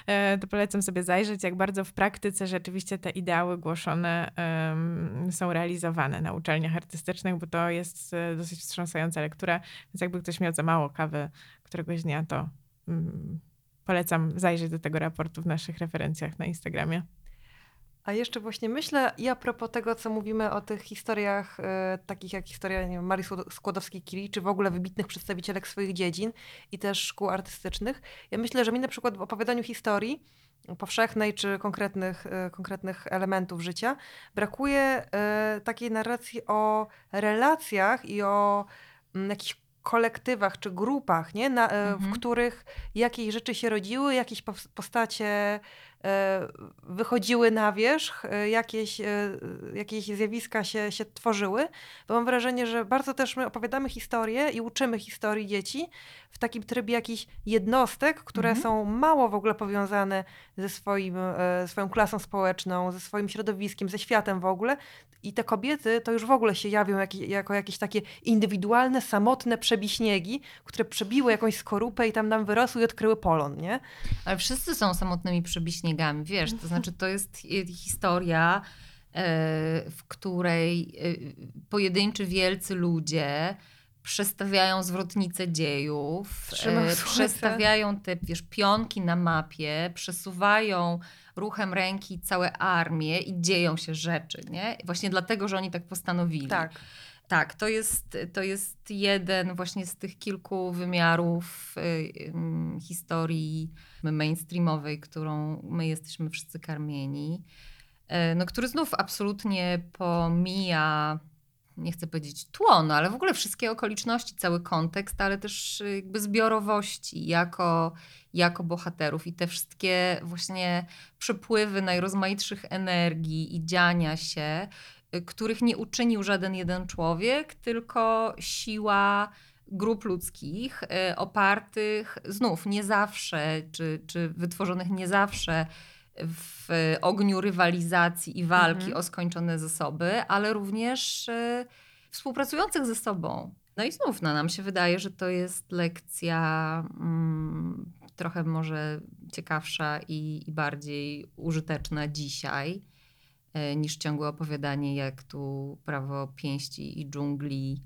e, to polecam sobie zajrzeć, jak bardzo w praktyce rzeczywiście te ideały głoszone są realizowane na uczelniach artystycznych, bo to jest e, dosyć wstrząsająca lektura, więc jakby ktoś miał za mało kawy któregoś dnia, to mm, polecam zajrzeć do tego raportu w naszych referencjach na Instagramie. A jeszcze właśnie myślę i a propos tego, co mówimy o tych historiach, e, takich jak historia nie wiem, Marii Skłod- Skłodowskiej-Curie, czy w ogóle wybitnych przedstawicielek swoich dziedzin i też szkół artystycznych. Ja myślę, że mi na przykład w opowiadaniu historii powszechnej czy konkretnych, e, konkretnych elementów życia brakuje e, takiej narracji o relacjach i o mm, jakichś kolektywach czy grupach, nie? Na, e, Mhm. w których jakieś rzeczy się rodziły, jakieś postacie e, wychodziły na wierzch, e, jakieś, jakieś zjawiska się, się tworzyły, bo mam wrażenie, że bardzo też my opowiadamy historię i uczymy historii dzieci w takim trybie jakichś jednostek, które Mhm. są mało w ogóle powiązane ze swoim, swoją klasą społeczną, ze swoim środowiskiem, ze światem w ogóle. I te kobiety to już w ogóle się jawią jak, jako jakieś takie indywidualne, samotne przebiśniegi, które przebiły jakąś skorupę i tam nam wyrosły i odkryły polon, nie? Ale wszyscy są samotnymi przebiśniegami, wiesz, to znaczy to jest hi- historia, e, w której e, pojedynczy wielcy ludzie przestawiają zwrotnice dziejów, e, przestawiają te wiesz, pionki na mapie, przesuwają ruchem ręki całe armie i dzieją się rzeczy, nie? Właśnie dlatego, że oni tak postanowili. Tak. Tak, to jest, to jest jeden właśnie z tych kilku wymiarów y, ym, historii mainstreamowej, którą my jesteśmy wszyscy karmieni. E, No, który znów absolutnie pomija, nie chcę powiedzieć tło, no, ale w ogóle wszystkie okoliczności, cały kontekst, ale też y, jakby zbiorowości jako, jako bohaterów i te wszystkie właśnie przepływy najrozmaitszych energii i dziania się, y, których nie uczynił żaden jeden człowiek, tylko siła grup ludzkich y, opartych znów nie zawsze, czy, czy wytworzonych nie zawsze w ogniu rywalizacji i walki Mhm. o skończone zasoby, ale również y, współpracujących ze sobą. No i znów no, nam się wydaje, że to jest lekcja mm, trochę może ciekawsza i, i bardziej użyteczna dzisiaj e, niż ciągłe opowiadanie, jak tu prawo pięści i dżungli,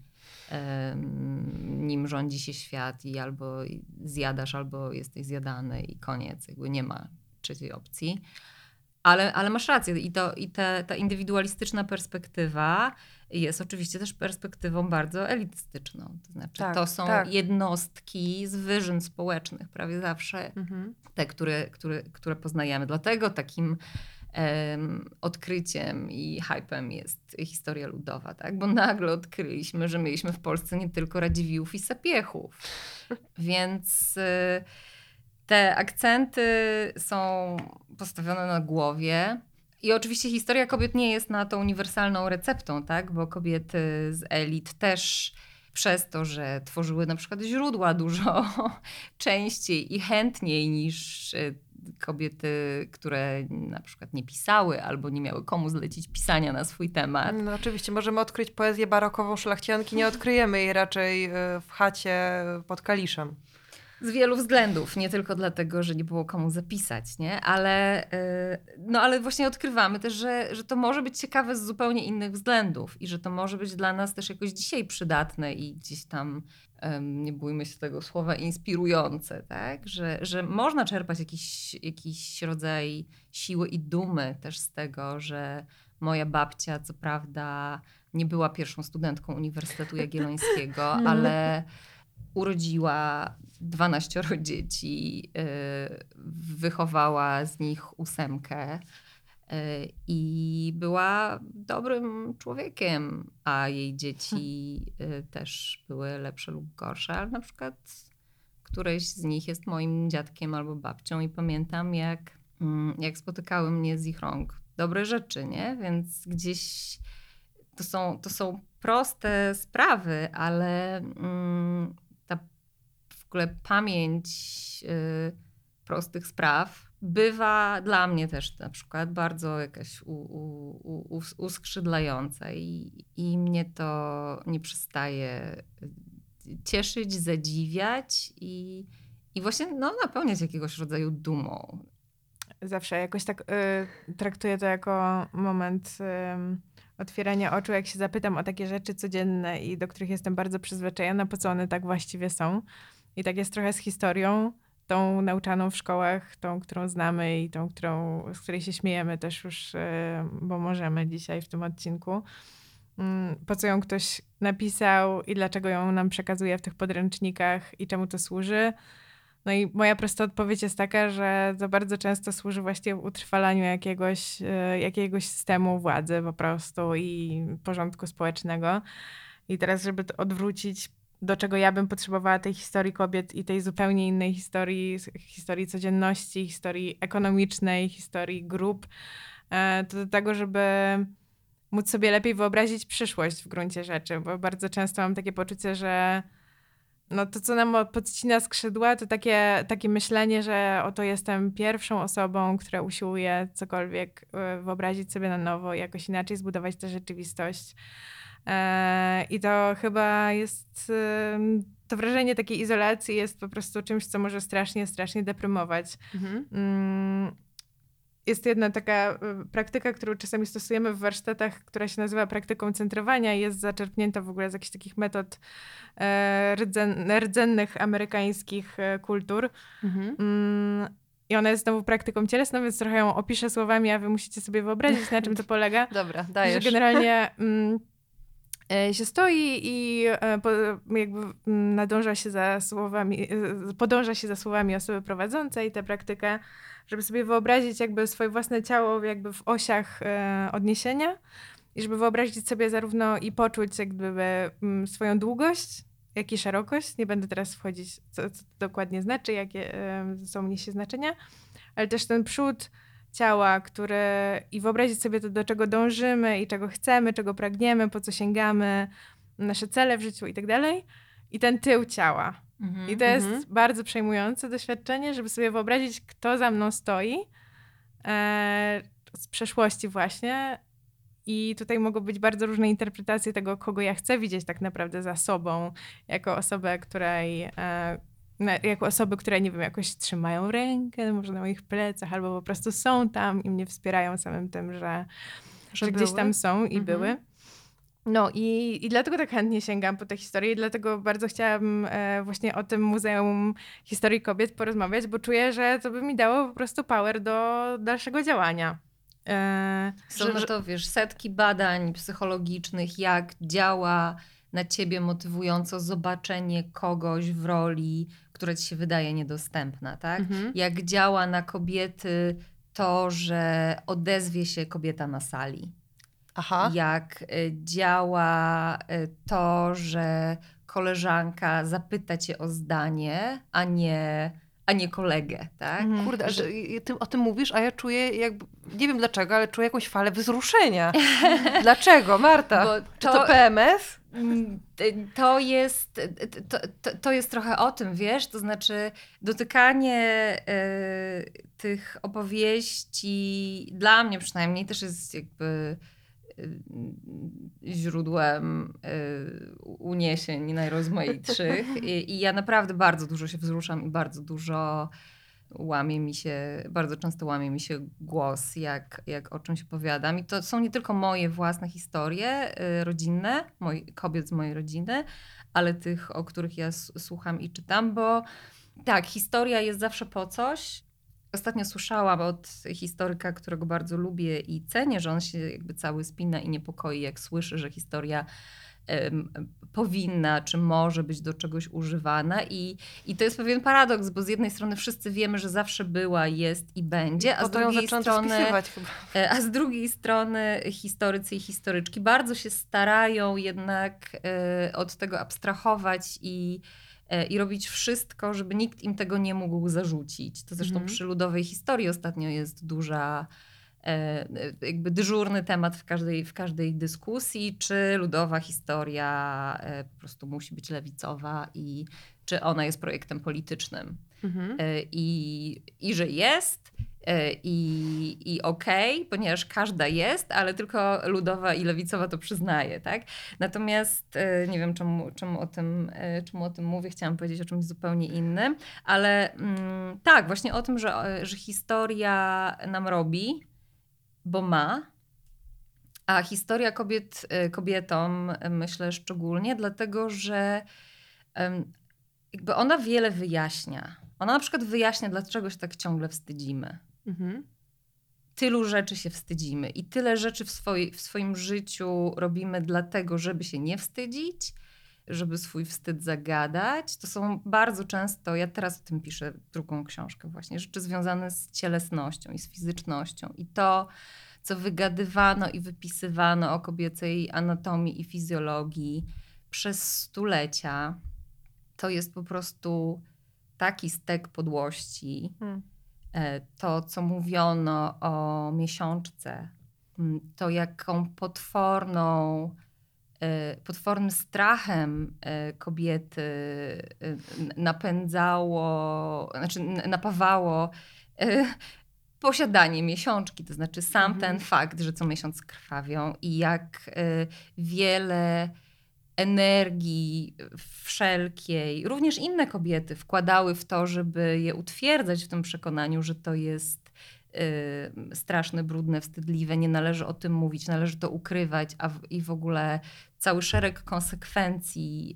nim rządzi się świat i albo zjadasz, albo jesteś zjadany i koniec. Jakby nie ma trzeciej opcji. Ale, ale masz rację i, to, i te, ta indywidualistyczna perspektywa jest oczywiście też perspektywą bardzo elitystyczną. To znaczy, Tak, to są tak. jednostki z wyżyn społecznych prawie zawsze Mhm. te, które, które, które poznajemy. Dlatego takim em, odkryciem i hypem jest historia ludowa, tak? Bo nagle odkryliśmy, że mieliśmy w Polsce nie tylko Radziwiłłów i Sapiechów. Więc y, te akcenty są postawione na głowie. I oczywiście historia kobiet nie jest na to uniwersalną receptą, tak? Bo kobiety z elit też przez to, że tworzyły na przykład źródła dużo częściej i chętniej niż y, kobiety, które na przykład nie pisały albo nie miały komu zlecić pisania na swój temat. No oczywiście, możemy odkryć poezję barokową szlachcianki, nie odkryjemy jej raczej e, w chacie pod kaliszem. Z wielu względów, nie tylko dlatego, że nie było komu zapisać, nie? Ale, yy, no, ale właśnie odkrywamy też, że, że to może być ciekawe z zupełnie innych względów i że to może być dla nas też jakoś dzisiaj przydatne i gdzieś tam, nie bójmy się tego słowa, inspirujące, tak? Że, że można czerpać jakiś, jakiś rodzaj siły i dumy też z tego, że moja babcia, co prawda, nie była pierwszą studentką Uniwersytetu Jagiellońskiego, ale urodziła 12 dzieci, y, wychowała z nich ósemkę y, i była dobrym człowiekiem, a jej dzieci y, też były lepsze lub gorsze, ale na przykład któreś z nich jest moim dziadkiem albo babcią i pamiętam jak, mm, jak spotykały mnie z ich rąk dobre rzeczy, nie? Więc gdzieś to są, to są proste sprawy, ale mm, ogóle pamięć y, prostych spraw bywa dla mnie też na przykład bardzo jakaś u, u, u, us- uskrzydlająca i, i mnie to nie przestaje cieszyć, zadziwiać i, i właśnie no, napełniać jakiegoś rodzaju dumą. Zawsze jakoś tak y, traktuję to jako moment ym, otwierania oczu, jak się zapytam o takie rzeczy codzienne i do których jestem bardzo przyzwyczajona, po co one tak właściwie są. I tak jest trochę z historią, tą nauczaną w szkołach, tą, którą znamy i tą, którą, z której się śmiejemy też już, y, bo możemy dzisiaj w tym odcinku. Mm, Po co ją ktoś napisał i dlaczego ją nam przekazuje w tych podręcznikach i czemu to służy. No i moja prosta odpowiedź jest taka, że to bardzo często służy właśnie utrwalaniu jakiegoś, e, jakiegoś systemu władzy po prostu i porządku społecznego. I teraz, żeby to odwrócić, do czego ja bym potrzebowała tej historii kobiet i tej zupełnie innej historii, historii codzienności, historii ekonomicznej, historii grup, e, to do tego, żeby móc sobie lepiej wyobrazić przyszłość w gruncie rzeczy, bo bardzo często mam takie poczucie, że no to, co nam podcina skrzydła, to takie, takie myślenie, że oto jestem pierwszą osobą, która usiłuje cokolwiek e, wyobrazić sobie na nowo, jakoś inaczej zbudować tę rzeczywistość. E, I to chyba jest, to wrażenie takiej izolacji jest po prostu czymś, co może strasznie, strasznie deprymować. Mhm. Mm, Jest jedna taka y, praktyka, którą czasami stosujemy w warsztatach, która się nazywa praktyką centrowania i jest zaczerpnięta w ogóle z jakichś takich metod e, rdzen, rdzennych amerykańskich e, kultur. Mhm. Mm, I ona jest znowu praktyką cielesną, więc trochę ją opiszę słowami, a wy musicie sobie wyobrazić, na czym to polega Dobra, że dajesz. generalnie mm, się stoi i e, jakby mm, nadąża się za słowami, e, podąża się za słowami osoby prowadzącej tę praktykę, żeby sobie wyobrazić jakby swoje własne ciało jakby w osiach e, odniesienia i żeby wyobrazić sobie zarówno i poczuć jakby mm, swoją długość, jak i szerokość. Nie będę teraz wchodzić, co, co to dokładnie znaczy, jakie e, ze sobą niesie znaczenia, ale też ten przód ciała, które i wyobrazić sobie to, do czego dążymy i czego chcemy, czego pragniemy, po co sięgamy, nasze cele w życiu i tak dalej. I ten tył ciała. Mhm. I to jest Mhm. bardzo przejmujące doświadczenie, żeby sobie wyobrazić, kto za mną stoi e, z przeszłości właśnie. I tutaj mogą być bardzo różne interpretacje tego, kogo ja chcę widzieć tak naprawdę za sobą, jako osobę, której, e, na, jako osoby, które, nie wiem, jakoś trzymają rękę, może na moich plecach, albo po prostu są tam i mnie wspierają samym tym, że, że, Że gdzieś były. tam są i Mhm. były. No i, i dlatego tak chętnie sięgam po tę historię i dlatego bardzo chciałam e, właśnie o tym Muzeum Historii Kobiet porozmawiać, bo czuję, że to by mi dało po prostu power do dalszego działania. E, Są że- to, wiesz, setki badań psychologicznych, jak działa na ciebie motywująco zobaczenie kogoś w roli, która ci się wydaje niedostępna, tak? Mhm. Jak działa na kobiety to, że odezwie się kobieta na sali. Aha. Jak y, działa y, to, że koleżanka zapyta cię o zdanie, a nie, a nie kolegę, tak? Mhm. Kurde, ale ty, o tym mówisz, a ja czuję jakby, nie wiem dlaczego, ale czuję jakąś falę wzruszenia. Dlaczego, Marta? Bo Czy to PMS? Mm, y, To jest, to, to, to jest trochę o tym, wiesz, to znaczy dotykanie y, tych opowieści dla mnie przynajmniej też jest jakby y, źródłem y, uniesień najrozmaitszych I, i ja naprawdę bardzo dużo się wzruszam i bardzo dużo łamie mi się, bardzo często łamie mi się głos, jak, jak o czymś opowiadam. I to są nie tylko moje własne historie y, rodzinne, moj, kobiet z mojej rodziny, ale tych, o których ja słucham i czytam, bo tak, historia jest zawsze po coś. Ostatnio słyszałam od historyka, którego bardzo lubię i cenię, że on się jakby cały spina i niepokoi, jak słyszy, że historia powinna czy może być do czegoś używana. I, I to jest pewien paradoks, bo z jednej strony wszyscy wiemy, że zawsze była, jest i będzie, a z drugiej strony. E, A z drugiej strony historycy i historyczki bardzo się starają jednak e, od tego abstrahować i, i robić wszystko, żeby nikt im tego nie mógł zarzucić. To zresztą Mhm. przy ludowej historii ostatnio jest duża e, jakby dyżurny temat w każdej, w każdej dyskusji, czy ludowa historia e, po prostu musi być lewicowa i czy ona jest projektem politycznym. Mhm. E, I, i że jest, e, i, i okej, ponieważ każda jest, ale tylko ludowa i lewicowa to przyznaje, tak? Natomiast e, nie wiem, czemu, czemu, o tym, e, czemu o tym mówię, chciałam powiedzieć o czymś zupełnie innym, ale mm, tak, właśnie o tym, że, e, że historia nam robi, bo ma, a historia kobiet, e, kobietom e, myślę szczególnie, dlatego że jakby ona wiele wyjaśnia. Ona na przykład wyjaśnia, dlaczego się tak ciągle wstydzimy. Mhm. Tylu rzeczy się wstydzimy i tyle rzeczy w, w swoim życiu robimy dlatego, żeby się nie wstydzić, żeby swój wstyd zagadać. To są bardzo często, ja teraz o tym piszę drugą książkę właśnie, rzeczy związane z cielesnością i z fizycznością. I to, co wygadywano i wypisywano o kobiecej anatomii i fizjologii przez stulecia, to jest po prostu taki stek podłości. Hmm. E, To, co mówiono o miesiączce, to jaką potworną, e, potwornym strachem e, kobiety napędzało, znaczy napawało posiadanie miesiączki, to znaczy sam Mhm. ten fakt, że co miesiąc krwawią i jak wiele energii wszelkiej, również inne kobiety wkładały w to, żeby je utwierdzać w tym przekonaniu, że to jest y, straszne, brudne, wstydliwe, nie należy o tym mówić, należy to ukrywać, a w, i w ogóle cały szereg konsekwencji,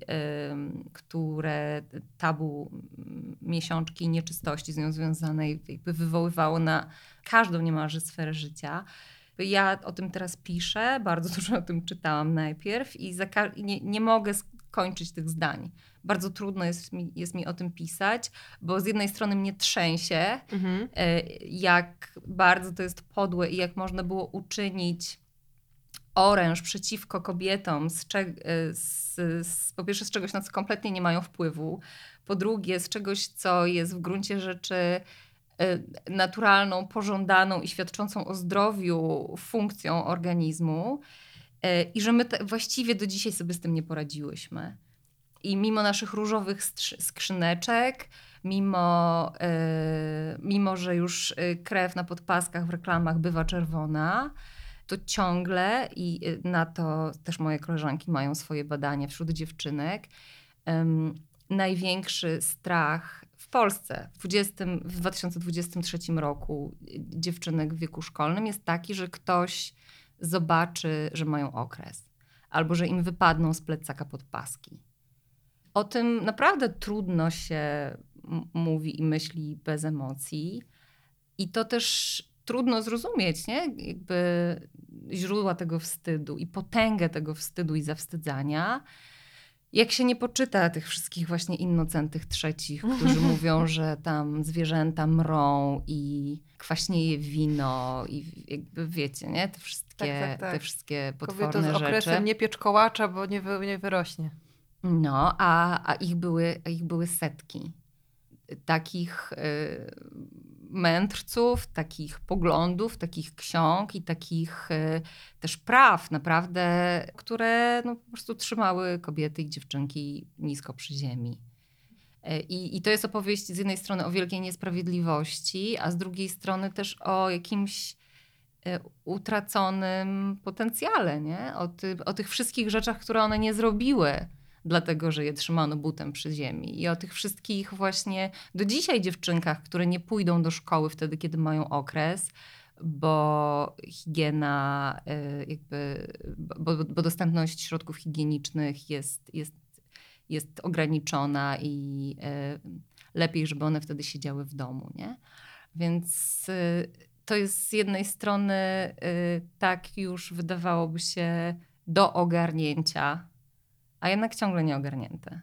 ym, które tabu mm, miesiączki i nieczystości z nią związanej wywoływało na każdą niemalże sferę życia. Ja o tym teraz piszę, bardzo dużo o tym czytałam najpierw i nie, nie mogę skończyć tych zdań. Bardzo trudno jest mi, jest mi o tym pisać, bo z jednej strony mnie trzęsie, Mhm. e, jak bardzo to jest podłe i jak można było uczynić oręż przeciwko kobietom z, e, z, z, po pierwsze z czegoś, na co kompletnie nie mają wpływu, po drugie z czegoś, co jest w gruncie rzeczy naturalną, pożądaną i świadczącą o zdrowiu funkcją organizmu e, i że my te, właściwie do dzisiaj sobie z tym nie poradziłyśmy. I mimo naszych różowych skrzyneczek, mimo, e, mimo że już e, krew na podpaskach w reklamach bywa czerwona, to ciągle, i na to też moje koleżanki mają swoje badania wśród dziewczynek, em, największy strach w Polsce w, 20, w 2023 roku e, dziewczynek w wieku szkolnym jest taki, że ktoś zobaczy, że mają okres albo że im wypadną z plecaka podpaski. O tym naprawdę trudno się mówi i myśli bez emocji. I to też trudno zrozumieć, nie? Jakby źródła tego wstydu i potęgę tego wstydu i zawstydzania. Jak się nie poczyta tych wszystkich właśnie innocentych trzecich, którzy mówią, że tam zwierzęta mrą i kwaśnieje wino i jakby wiecie, nie? Te wszystkie, Tak, tak, tak. Te wszystkie Kobieto potworne z okresem rzeczy. nie piecz kołacza, bo nie, wy, nie wyrośnie. No, a, a, ich były, a ich były setki. Takich y, mędrców, takich poglądów, takich ksiąg i takich y, też praw naprawdę, które no, po prostu trzymały kobiety i dziewczynki nisko przy ziemi. Y, I, I to jest opowieść z jednej strony o wielkiej niesprawiedliwości, a z drugiej strony też o jakimś y, utraconym potencjale, nie? O, ty, o tych wszystkich rzeczach, które one nie zrobiły dlatego że je trzymano butem przy ziemi. I o tych wszystkich właśnie do dzisiaj dziewczynkach, które nie pójdą do szkoły wtedy, kiedy mają okres, bo higiena, y, jakby, bo, bo dostępność środków higienicznych jest, jest, jest ograniczona i y, lepiej, żeby one wtedy siedziały w domu, nie? Więc y, to jest z jednej strony tak już wydawałoby się do ogarnięcia, a jednak ciągle nieogarnięte.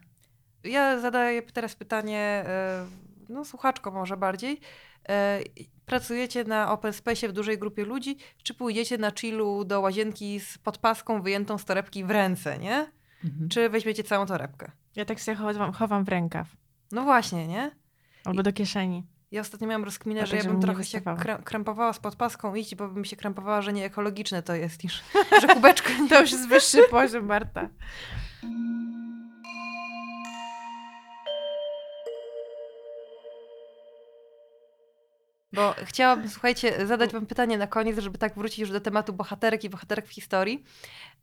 Ja zadaję teraz pytanie, e, no słuchaczko może bardziej. E, Pracujecie na open space w dużej grupie ludzi, czy pójdziecie na chillu do łazienki z podpaską wyjętą z torebki w ręce, nie? Czy weźmiecie całą torebkę? Ja tak sobie chowam, chowam w rękaw No właśnie, nie? albo do kieszeni. Ja ostatnio miałam rozkminę, A że tak, ja bym trochę się krę- krępowała z podpaską iść, bo bym się krępowała, że nie ekologiczne to jest, niż że kubeczka nie To już jest wyższy poziom, Marta. Bo chciałabym, słuchajcie, zadać wam pytanie na koniec, żeby tak wrócić już do tematu bohaterek i bohaterek w historii.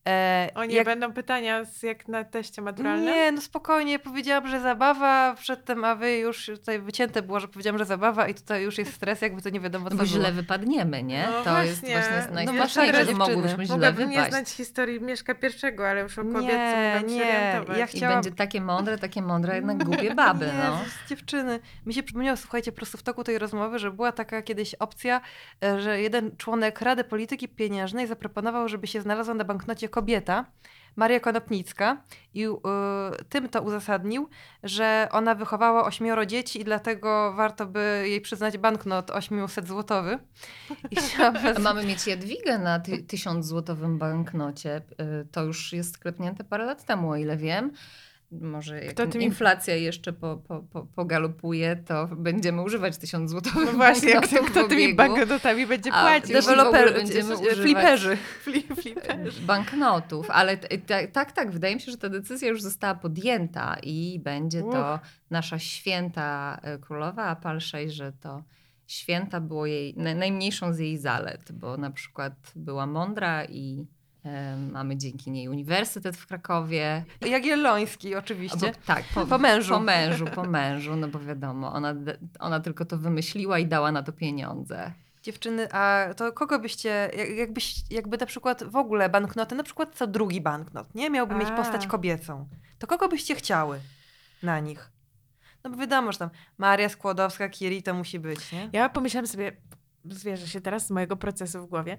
E, O nie, jak- będą pytania z, jak na teście maturalnym? Nie, no spokojnie, powiedziałam, że zabawa przedtem, a wy już tutaj wycięte było, że powiedziałam, że zabawa i tutaj już jest stres, jakby to nie wiadomo co No bo było. źle wypadniemy, nie? No to jest właśnie. właśnie No najstraszniejsze, masakra że mogłybyśmy źle Mogłabym nie wypaść. znać historii Mieszka pierwszego, ale już o kobiet Nie, się nie, orientować. ja I chciałam- będzie takie mądre, takie mądre, jednak głupie baby, no. Jezus, dziewczyny. Mi się przypomniało, słuchajcie, po prostu w toku tej rozmowy, że była taka kiedyś opcja, e, że jeden członek Rady Polityki Pieniężnej zaproponował, żeby się znalazła na banknocie kobieta, Maria Konopnicka i y, tym to uzasadnił, że ona wychowała ośmioro dzieci i dlatego warto by jej przyznać banknot 800 złotowy. Mamy mieć Jadwigę na ty, tysiąc złotowym banknocie. Y, To już jest sklepnięte parę lat temu, o ile wiem. Może jak tymi- inflacja jeszcze po, po, po, pogalopuje, to będziemy używać tysiąc złotowych No właśnie, jak kto tymi banknotami będzie płacić? Deweloper, będziemy używać- fliperzy. Flip, flip. banknotów, ale tak, tak, wydaje mi się, że ta decyzja już została podjęta i będzie to nasza święta e, królowa, a pal 6, że to święta było jej na- najmniejszą z jej zalet, bo na przykład była mądra i mamy dzięki niej uniwersytet w Krakowie. Jagielloński oczywiście. Bo, tak, po, Po mężu. Po mężu, po mężu, no bo wiadomo, ona, ona tylko to wymyśliła i dała na to pieniądze. Dziewczyny, a to kogo byście, jak- jakbyś, jakby na przykład w ogóle banknoty, na przykład co drugi banknot, nie? Miałby mieć A. postać kobiecą. To kogo byście chciały na nich? No bo wiadomo, że tam Maria Skłodowska, Kiri to musi być, nie? Ja pomyślałam sobie, zwierzę się teraz z mojego procesu w głowie.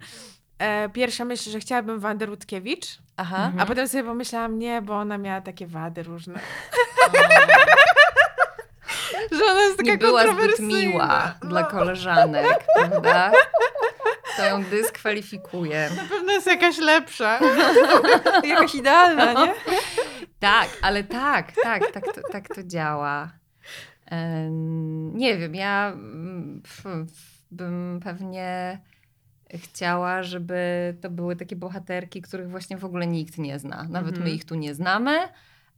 E, pierwsza myśl, że chciałabym Wandę Rutkiewicz, Aha. Mhm. a potem sobie pomyślałam, nie, bo ona miała takie wady różne. Że ona jest taka nie była zbyt kontrowersyjna. miła No, dla koleżanek, prawda? To ją dyskwalifikuje. Na pewno jest jakaś lepsza. Jakaś idealna, nie? Tak, ale tak, tak, tak to, tak to działa. Em, Nie wiem, ja mm, f- f- bym pewnie chciała, żeby to były takie bohaterki, których właśnie w ogóle nikt nie zna. Nawet my Mhm. ich tu nie znamy,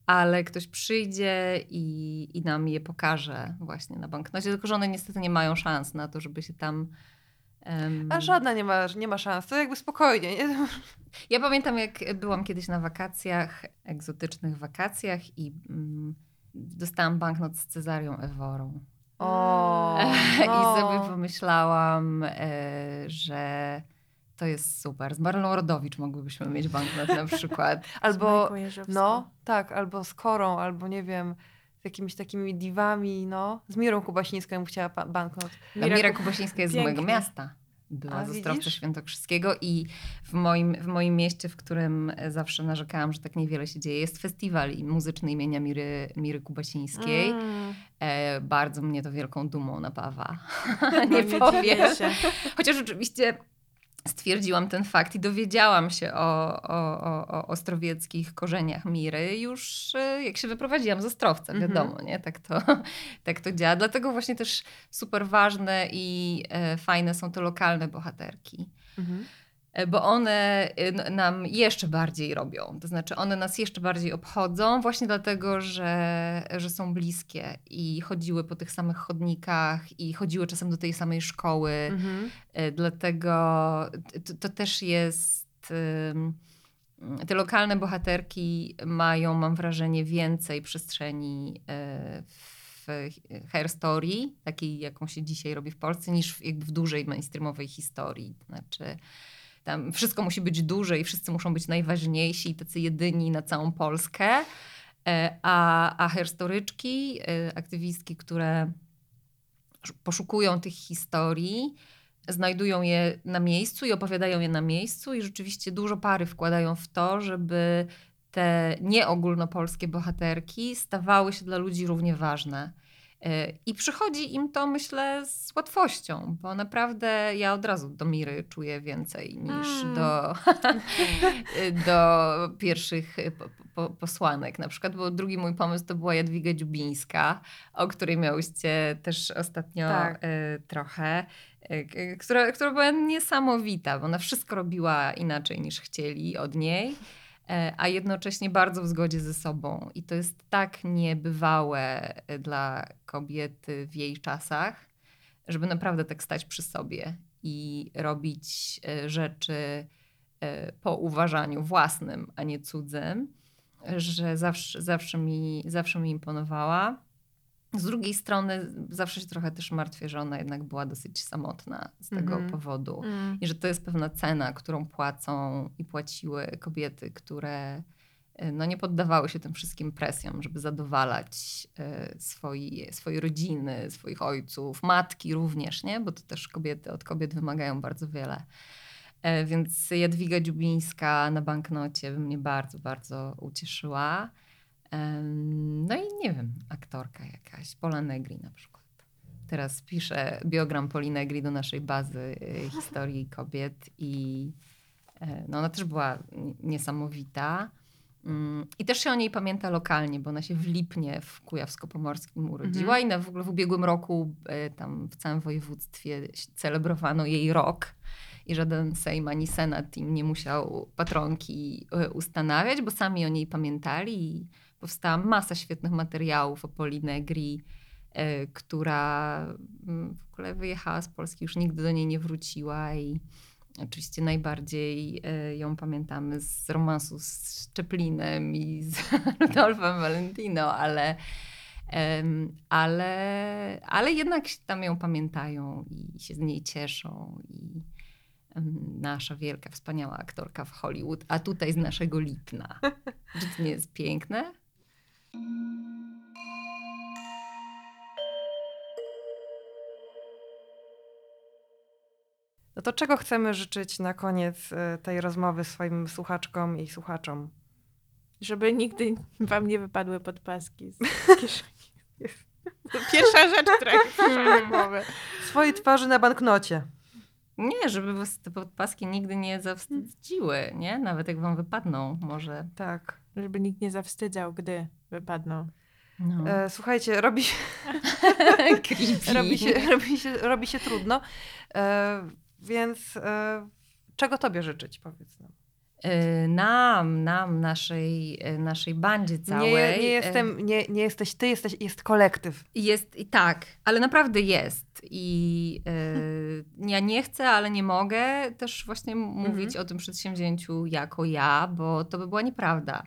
ale ktoś przyjdzie i, i nam je pokaże właśnie na banknocie, tylko że one niestety nie mają szans na to, żeby się tam... em, A żadna nie ma, nie ma szans. To jakby spokojnie, nie? Ja pamiętam, jak byłam kiedyś na wakacjach, egzotycznych wakacjach i mm, dostałam banknot z Cezarią Eworą. O, I no. sobie pomyślałam, e, że to jest super. Z Marlą Rodowicz mogłybyśmy mieć banknot na przykład. Albo, no, tak, albo z Korą, albo nie wiem, z jakimiś takimi diwami, no. Z Mirą Kubasińską ja bym chciała banknot. Mira, Mira Kubasińska jest z pięknie. mojego miasta. Była A? Świętokrzyskiego i w moim, w moim mieście, w którym zawsze narzekałam, że tak niewiele się dzieje, jest festiwal muzyczny imienia Miry, Miry Kubasińskiej. Mm. E, bardzo mnie to wielką dumą napawa. No, nie powiem. Chociaż oczywiście stwierdziłam ten fakt i dowiedziałam się o, o, o, o ostrowieckich korzeniach Miry już e, jak się wyprowadziłam z Ostrowca, Mhm. wiadomo, nie? Tak to, tak to działa. Dlatego właśnie też super ważne i e, fajne są te lokalne bohaterki. Mhm. E, Bo one n- nam jeszcze bardziej robią. To znaczy, one nas jeszcze bardziej obchodzą, właśnie dlatego, że, że są bliskie i chodziły po tych samych chodnikach i chodziły czasem do tej samej szkoły. Mhm. E, Dlatego to, to też jest. Te lokalne bohaterki mają, mam wrażenie, więcej przestrzeni e, w hair story, takiej jaką się dzisiaj robi w Polsce, niż w, jakby w dużej mainstreamowej historii. To Znaczy, tam wszystko musi być duże i wszyscy muszą być najważniejsi i tacy jedyni na całą Polskę. E, A, a herstoryczki, e, aktywistki, które sz- poszukują tych historii, znajdują je na miejscu i opowiadają je na miejscu i rzeczywiście dużo pary wkładają w to, żeby te nieogólnopolskie bohaterki stawały się dla ludzi równie ważne. E, I przychodzi im to, myślę, z łatwością, bo naprawdę ja od razu do Miry czuję więcej niż Mm. do, do pierwszych po, po, posłanek. Na przykład, bo drugi mój pomysł to była Jadwiga Dziubińska, o której miałyście też ostatnio Tak. e, trochę, e, która, która była niesamowita, bo ona wszystko robiła inaczej niż chcieli od niej e, a jednocześnie bardzo w zgodzie ze sobą. I to jest tak niebywałe e, dla kobiety w jej czasach, żeby naprawdę tak stać przy sobie i robić e, rzeczy e, po uważaniu własnym, a nie cudzym, że zawsze, zawsze, mi, zawsze mi imponowała. Z drugiej strony zawsze się trochę też martwię, że ona jednak była dosyć samotna z tego Mhm. powodu. Mm. I że to jest pewna cena, którą płacą i płaciły kobiety, które y, no, nie poddawały się tym wszystkim presjom, żeby zadowalać y, swoi, swoje rodziny, swoich ojców, matki również, nie? bo to też kobiety od kobiet wymagają bardzo wiele. E, Więc Jadwiga Dziubińska na banknocie by mnie bardzo, bardzo ucieszyła. No i nie wiem, aktorka jakaś, Pola Negri na przykład. Teraz piszę biogram Poli Negri do naszej bazy y, historii kobiet i e, no ona też była niesamowita. Mm, I też się o niej pamięta lokalnie, bo ona się w Lipnie w Kujawsko-Pomorskim urodziła i na, w ogóle w ubiegłym roku e, tam w całym województwie celebrowano jej rok i żaden Sejm ani Senat im nie musiał patronki e, ustanawiać, bo sami o niej pamiętali i powstała masa świetnych materiałów o Negri, e, która mm, w ogóle wyjechała z Polski, już nigdy do niej nie wróciła i oczywiście najbardziej e, ją pamiętamy z romansu z Czeplinem i z Rudolfem Valentino, ale, ale, ale jednak tam ją pamiętają i się z niej cieszą i nasza wielka, wspaniała aktorka w Hollywood, a tutaj z naszego Lipna. Czy to nie jest piękne? No to czego chcemy życzyć na koniec e, tej rozmowy swoim słuchaczkom i słuchaczom? Żeby nigdy wam nie wypadły podpaski z kieszeni. To pierwsza rzecz, która przyszła do głowy. Swojej twarzy na banknocie. Nie, żeby was te podpaski nigdy nie zawstydziły, nie? Nawet jak wam wypadną, może. Tak. Żeby nikt nie zawstydzał, gdy wypadną. No. E, słuchajcie, robi się, robi się, robi się, robi się trudno. E, więc e, czego tobie życzyć, powiedz nam? Nam, nam, naszej, naszej bandzie całej. Nie, nie, jestem, nie, nie jesteś ty, jesteś, jest kolektyw. Jest i tak, ale naprawdę jest. I y, ja nie chcę, ale nie mogę też właśnie mówić o tym przedsięwzięciu jako ja, bo to by była nieprawda.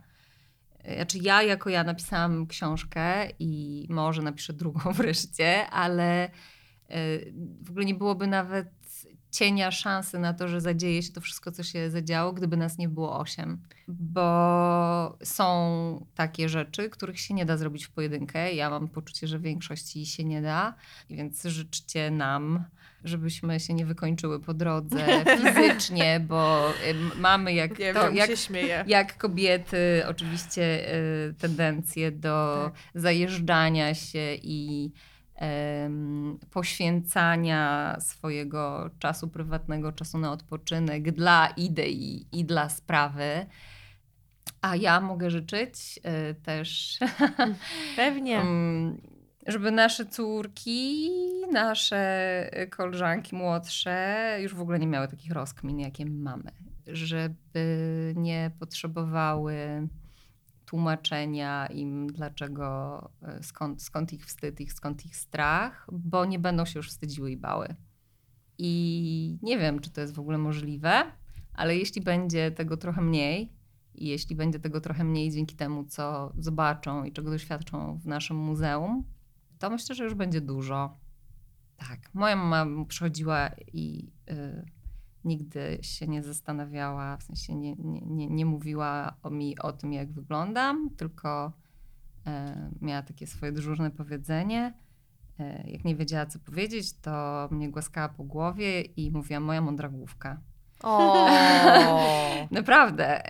Znaczy ja jako ja napisałam książkę i może napiszę drugą wreszcie, ale y, w ogóle nie byłoby nawet cienia szansy na to, że zadzieje się to wszystko, co się zadziało, gdyby nas nie było osiem. Bo są takie rzeczy, których się nie da zrobić w pojedynkę. Ja mam poczucie, że w większości się nie da, więc życzcie nam, żebyśmy się nie wykończyły po drodze fizycznie, bo mamy jak Nie to, wiem, jak jak kobiety oczywiście y, tendencje do Tak. zajeżdżania się i poświęcania swojego czasu prywatnego, czasu na odpoczynek dla idei i dla sprawy. A ja mogę życzyć y, też, Pewnie. żeby nasze córki, nasze koleżanki młodsze już w ogóle nie miały takich rozkmin, jakie my mamy. Żeby nie potrzebowały tłumaczenia im, dlaczego, e, skąd, skąd ich wstyd, ich, skąd ich strach, bo nie będą się już wstydziły i bały. I nie wiem, czy to jest w ogóle możliwe, ale jeśli będzie tego trochę mniej, i jeśli będzie tego trochę mniej dzięki temu, co zobaczą i czego doświadczą w naszym muzeum, to myślę, że już będzie dużo. Tak. Moja mama przychodziła i y, nigdy się nie zastanawiała, w sensie nie, nie, nie, nie mówiła o mi o tym, jak wyglądam, tylko y, miała takie swoje dyżurne powiedzenie. Y, jak nie wiedziała, co powiedzieć, to mnie głaskała po głowie i mówiła moja mądra główka. O, Naprawdę.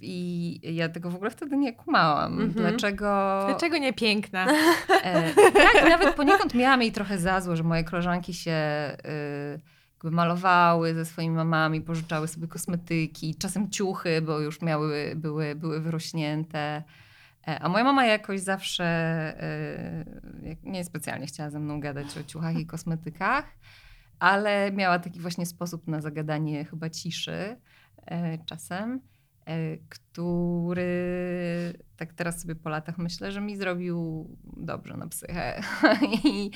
I ja tego w ogóle wtedy nie kumałam. Mhm. Dlaczego... Dlaczego nie piękna? E, tak, nawet poniekąd miałam jej trochę za złe, że moje koleżanki się y, jakby malowały ze swoimi mamami, pożyczały sobie kosmetyki, czasem ciuchy, bo już miały, były, były wyrośnięte. E, A moja mama jakoś zawsze y, nie specjalnie chciała ze mną gadać o ciuchach i kosmetykach, ale miała taki właśnie sposób na zagadanie chyba ciszy e, czasem, który tak teraz sobie po latach myślę, że mi zrobił dobrze na psychę i,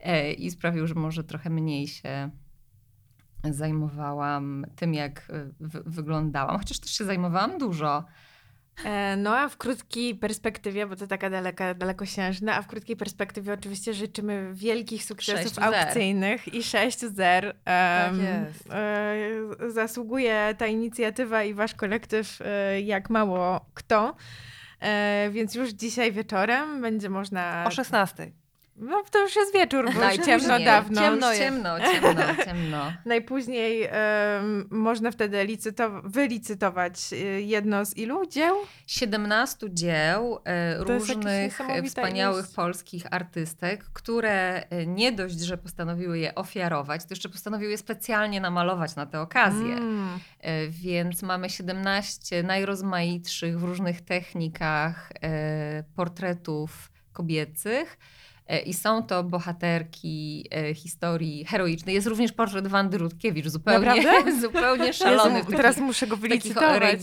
e, i sprawił, że może trochę mniej się zajmowałam tym, jak e, wy- wyglądałam, chociaż też się zajmowałam dużo. E, No a w krótkiej perspektywie, bo to taka daleka, dalekosiężna, a w krótkiej perspektywie oczywiście życzymy wielkich sukcesów aukcyjnych i sześć zer. Em, Tak jest. e, Zasługuje ta inicjatywa i wasz kolektyw e, jak mało kto. E, Więc już dzisiaj wieczorem będzie można... O 16. No to już jest wieczór, bo już Najpóźniej. ciemno dawno. Ciemno jest. Ciemno, ciemno, ciemno. Najpóźniej można wtedy licytow- wylicytować y, jedno z ilu dzieł? 17 dzieł e, To różnych e, wspaniałych polskich artystek, które e, nie dość, że postanowiły je ofiarować, to jeszcze postanowiły je specjalnie namalować na tę okazję. Mm. Więc mamy 17 najrozmaitszych w różnych technikach portretów kobiecych. E, I są to bohaterki e, historii heroicznej. Jest również portret Wandy Rutkiewicz, zupełnie, Naprawdę? zupełnie szalony. Jezu, w teraz muszę go w takich wylicytować.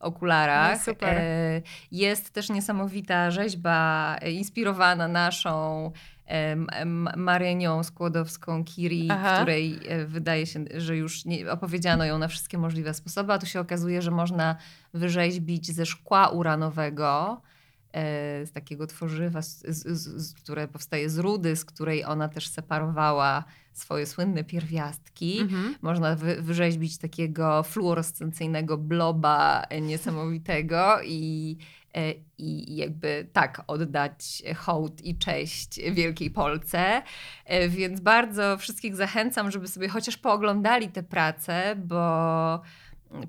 Okularach. No. E, Jest też niesamowita rzeźba inspirowana naszą Marynią Skłodowską Kiri, Aha. której wydaje się, że już nie, opowiedziano ją na wszystkie możliwe sposoby, a tu się okazuje, że można wyrzeźbić ze szkła uranowego, z takiego tworzywa, z, z, z, które powstaje z rudy, z której ona też separowała swoje słynne pierwiastki. Mhm. Można wy, wyrzeźbić takiego fluorescencyjnego bloba e, niesamowitego i, e, i jakby tak oddać hołd i cześć Wielkiej Polce. E, Więc bardzo wszystkich zachęcam, żeby sobie chociaż pooglądali te prace, bo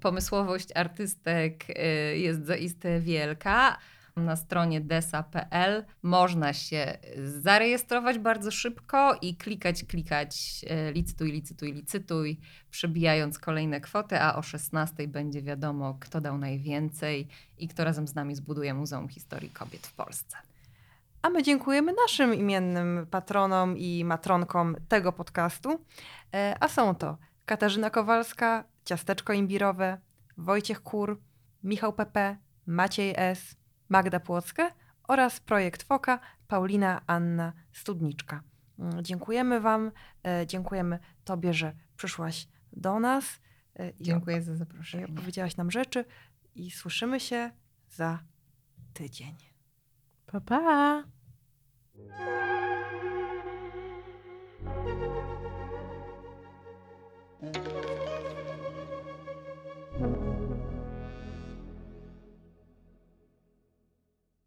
pomysłowość artystek e, jest zaiste wielka. Na stronie desa.pl można się zarejestrować bardzo szybko i klikać, klikać e, licytuj, licytuj, licytuj, przebijając kolejne kwoty, a o 16 będzie wiadomo, kto dał najwięcej i kto razem z nami zbuduje Muzeum Historii Kobiet w Polsce. A my dziękujemy naszym imiennym patronom i matronkom tego podcastu. E, A są to Katarzyna Kowalska, Ciasteczko Imbirowe, Wojciech Kur, Michał Pepe, Maciej S., Magda Płockę oraz Projekt Foka, Paulina Anna Studniczka. Mm, Dziękujemy Wam, e, dziękujemy Tobie, że przyszłaś do nas e, i Dziękuję za zaproszenie. opowiedziałaś nam rzeczy i słyszymy się za tydzień. Pa, pa. Thank